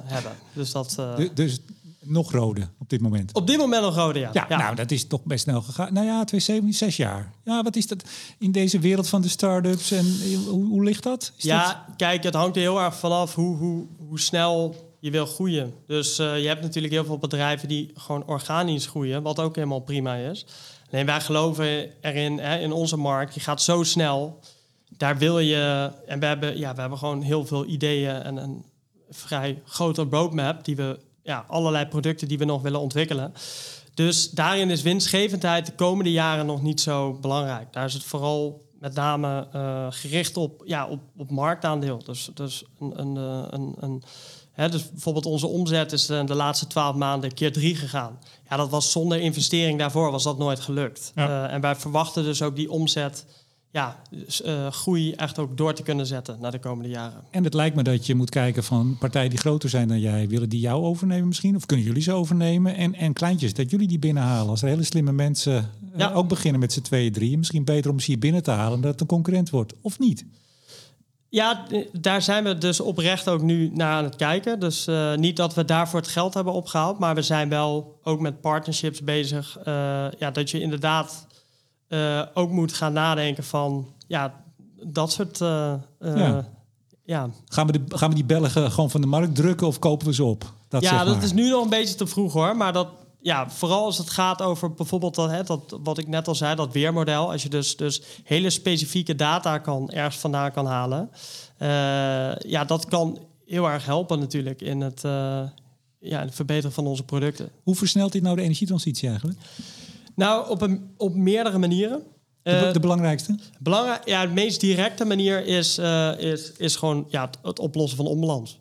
[SPEAKER 2] hebben. Dus dat.
[SPEAKER 1] dus nog rode op dit moment.
[SPEAKER 2] Op dit moment nog rode, ja.
[SPEAKER 1] Ja, nou, dat is toch best snel gegaan. Nou ja, 2017, zes jaar. Ja, wat is dat in deze wereld van de start-ups en hoe, hoe ligt dat? Is
[SPEAKER 2] ja,
[SPEAKER 1] dat...
[SPEAKER 2] kijk, het hangt er heel erg vanaf hoe, hoe, hoe snel je wil groeien. Dus uh, je hebt natuurlijk heel veel bedrijven die gewoon organisch groeien, wat ook helemaal prima is. Alleen wij geloven erin, hè, in onze markt, je gaat zo snel. Daar wil je, en we hebben, ja, we hebben gewoon heel veel ideeën en een vrij grote roadmap die we ja, allerlei producten die we nog willen ontwikkelen. Dus daarin is winstgevendheid de komende jaren nog niet zo belangrijk. Daar is het vooral met name uh, gericht op, ja, op, op marktaandeel. Dus, dus, een, een, eh, een, een dus bijvoorbeeld onze omzet is de, de laatste twaalf maanden keer drie gegaan. Ja, dat was zonder investering daarvoor was dat nooit gelukt. Ja. Uh, en wij verwachten dus ook die omzet ja, uh, groei echt ook door te kunnen zetten naar de komende jaren.
[SPEAKER 1] En het lijkt me dat je moet kijken van partijen die groter zijn dan jij, willen die jou overnemen misschien? Of kunnen jullie ze overnemen? En, en kleintjes, dat jullie die binnenhalen. Als er hele slimme mensen uh, ja. ook beginnen met z'n tweeën, drieën, misschien beter om ze hier binnen te halen dat het een concurrent wordt, of niet?
[SPEAKER 2] Ja, daar zijn we dus oprecht ook nu naar aan het kijken. Dus uh, niet dat we daarvoor het geld hebben opgehaald, maar we zijn wel ook met partnerships bezig. ja, dat je inderdaad uh, ook moet gaan nadenken van ja, dat soort. Ja.
[SPEAKER 1] ja. Gaan, we de, gaan we die Belgen gewoon van de markt drukken of kopen we ze op?
[SPEAKER 2] Dat ja, zeg maar. dat is nu nog een beetje te vroeg hoor. Maar dat, ja, vooral als het gaat over bijvoorbeeld dat, hè, dat, wat ik net al zei, dat weermodel. Als je dus, dus hele specifieke data kan, ergens vandaan kan halen. Uh, ja, dat kan heel erg helpen natuurlijk in het, uh, ja, het verbeteren van onze producten.
[SPEAKER 1] Hoe versnelt dit nou de energietransitie eigenlijk?
[SPEAKER 2] Nou, op, een, op meerdere manieren.
[SPEAKER 1] De, de uh, belangrijkste?
[SPEAKER 2] Belangrijk, ja, de meest directe manier is, uh, is, is gewoon ja, het, het, oplossen van onbalans.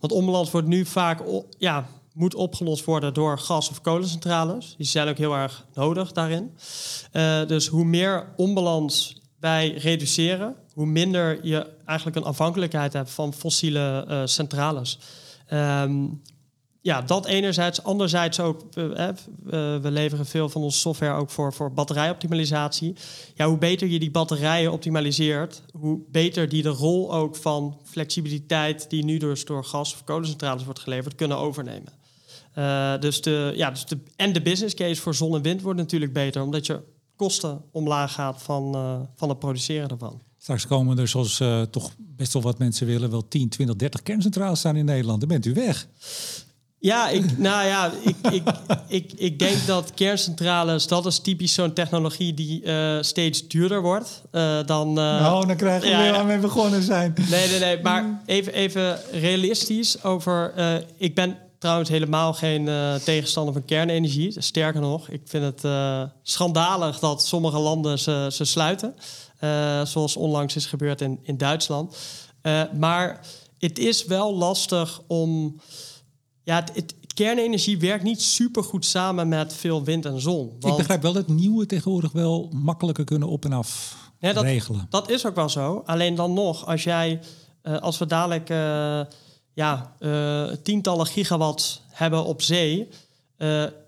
[SPEAKER 2] Want onbalans wordt nu vaak ja, moet opgelost worden door gas- of kolencentrales. Die zijn ook heel erg nodig daarin. Uh, dus hoe meer onbalans wij reduceren, hoe minder je eigenlijk een afhankelijkheid hebt van fossiele centrales. Um, ja, dat enerzijds. Anderzijds ook, uh, we leveren veel van onze software ook voor, voor batterijoptimalisatie. Ja, hoe beter je die batterijen optimaliseert, hoe beter die de rol ook van flexibiliteit die nu dus door gas- of kolencentrales wordt geleverd, kunnen overnemen. Uh, dus de, ja, dus de, en de business case voor zon en wind wordt natuurlijk beter, omdat je kosten omlaag gaat van, uh, van het produceren ervan.
[SPEAKER 1] Straks komen er, zoals uh, toch best wel wat mensen willen, wel 10, 20, 30 kerncentrales staan in Nederland. Dan bent u weg.
[SPEAKER 2] Ja, ik, nou ja, ik, ik, ik, ik denk dat kerncentrales, dat is typisch zo'n technologie die uh, steeds duurder wordt uh, dan... Uh,
[SPEAKER 1] nou, dan krijgen we ja, weer waar we begonnen zijn.
[SPEAKER 2] Nee, nee, nee, maar even, even realistisch over... ik ben trouwens helemaal geen tegenstander van kernenergie. Sterker nog, ik vind het schandalig dat sommige landen ze, ze sluiten. zoals onlangs is gebeurd in, in Duitsland. maar het is wel lastig om ja, het, kernenergie werkt niet super goed samen met veel wind en zon.
[SPEAKER 1] Want... Ik begrijp wel dat nieuwe tegenwoordig wel makkelijker kunnen op en af ja,
[SPEAKER 2] dat,
[SPEAKER 1] regelen.
[SPEAKER 2] Dat is ook wel zo. Alleen dan nog, als jij, als we dadelijk ja, uh, tientallen gigawatts hebben op zee,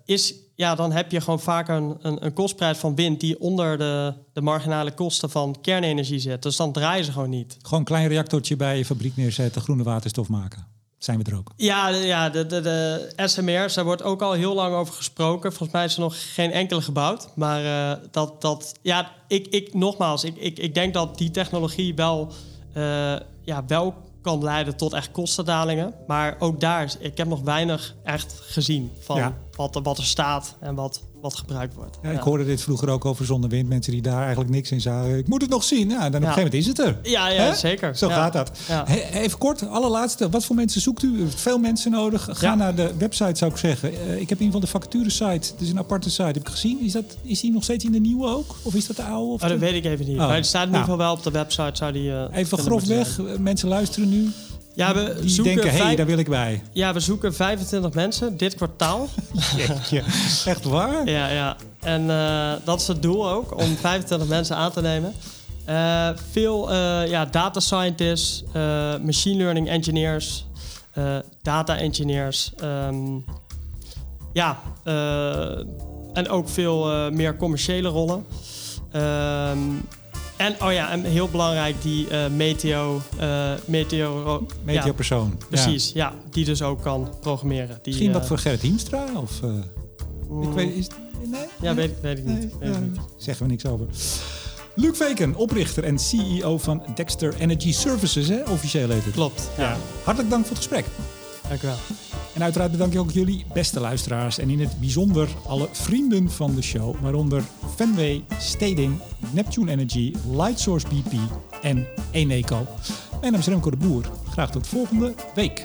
[SPEAKER 2] is, ja, dan heb je gewoon vaak een, een, een, kostprijs van wind die onder de, de marginale kosten van kernenergie zit. Dus dan draaien ze gewoon niet.
[SPEAKER 1] Gewoon een klein reactortje bij je fabriek neerzetten, groene waterstof maken zijn we er ook.
[SPEAKER 2] Ja, ja de, de, de SMR's, daar wordt ook al heel lang over gesproken. Volgens mij is er nog geen enkele gebouwd. Maar uh, dat, dat, ja, ik, ik, nogmaals, ik, ik, ik denk dat die technologie wel, ja, wel kan leiden tot echt kostendalingen. Maar ook daar, ik heb nog weinig echt gezien van wat, wat er staat en wat, wat gebruikt wordt.
[SPEAKER 1] Ja, ik hoorde dit vroeger ook over zonnewind. Mensen die daar eigenlijk niks in zagen. Ik moet het nog zien. Ja, dan op een gegeven moment is het er.
[SPEAKER 2] Ja, ja zeker.
[SPEAKER 1] Zo gaat dat. even kort, allerlaatste. Wat voor mensen zoekt u? Veel mensen nodig. Ga naar de website, zou ik zeggen. Uh, ik heb in ieder geval de vacature-site. Het is een aparte site. Heb ik gezien. Is, dat, is die nog steeds in de nieuwe ook? Of is dat de oude? Of
[SPEAKER 2] oh, dat weet ik even niet. Oh. Maar het staat in ieder nou. geval wel op de website. Zou die, uh,
[SPEAKER 1] even grofweg. Mensen luisteren nu.
[SPEAKER 2] Ja, we
[SPEAKER 1] die
[SPEAKER 2] zoeken
[SPEAKER 1] denken, hé, hey, daar wil ik bij.
[SPEAKER 2] Ja, we zoeken 25 mensen dit kwartaal.
[SPEAKER 1] Jeetje, echt waar?
[SPEAKER 2] Ja, ja. En uh, dat is het doel ook, om 25 mensen aan te nemen. Uh, veel uh, ja, data scientists, machine learning engineers, data engineers. Um, ja, en ook veel meer commerciële rollen. Um, en oh ja, en heel belangrijk, die uh, meteo, uh, meteo,
[SPEAKER 1] meteo persoon.
[SPEAKER 2] Precies, ja. die dus ook kan programmeren. Die,
[SPEAKER 1] Misschien wat voor Gerrit Hiemstra? Of,
[SPEAKER 2] mm, ik weet, is, nee? Ja, Weet, weet, ik niet. Weet ik niet.
[SPEAKER 1] Zeggen we niks over. Luc Veken, oprichter en CEO van Dexter Energy Services, hè? officieel heet het.
[SPEAKER 2] Klopt, ja.
[SPEAKER 1] Hartelijk dank voor het gesprek.
[SPEAKER 2] Dank u wel.
[SPEAKER 1] En uiteraard bedank ik ook jullie beste luisteraars en in het bijzonder alle vrienden van de show, waaronder Fenway, Steding, Neptune Energy, Lightsource BP en Eneco. Mijn naam is Remco de Boer. Graag tot volgende week.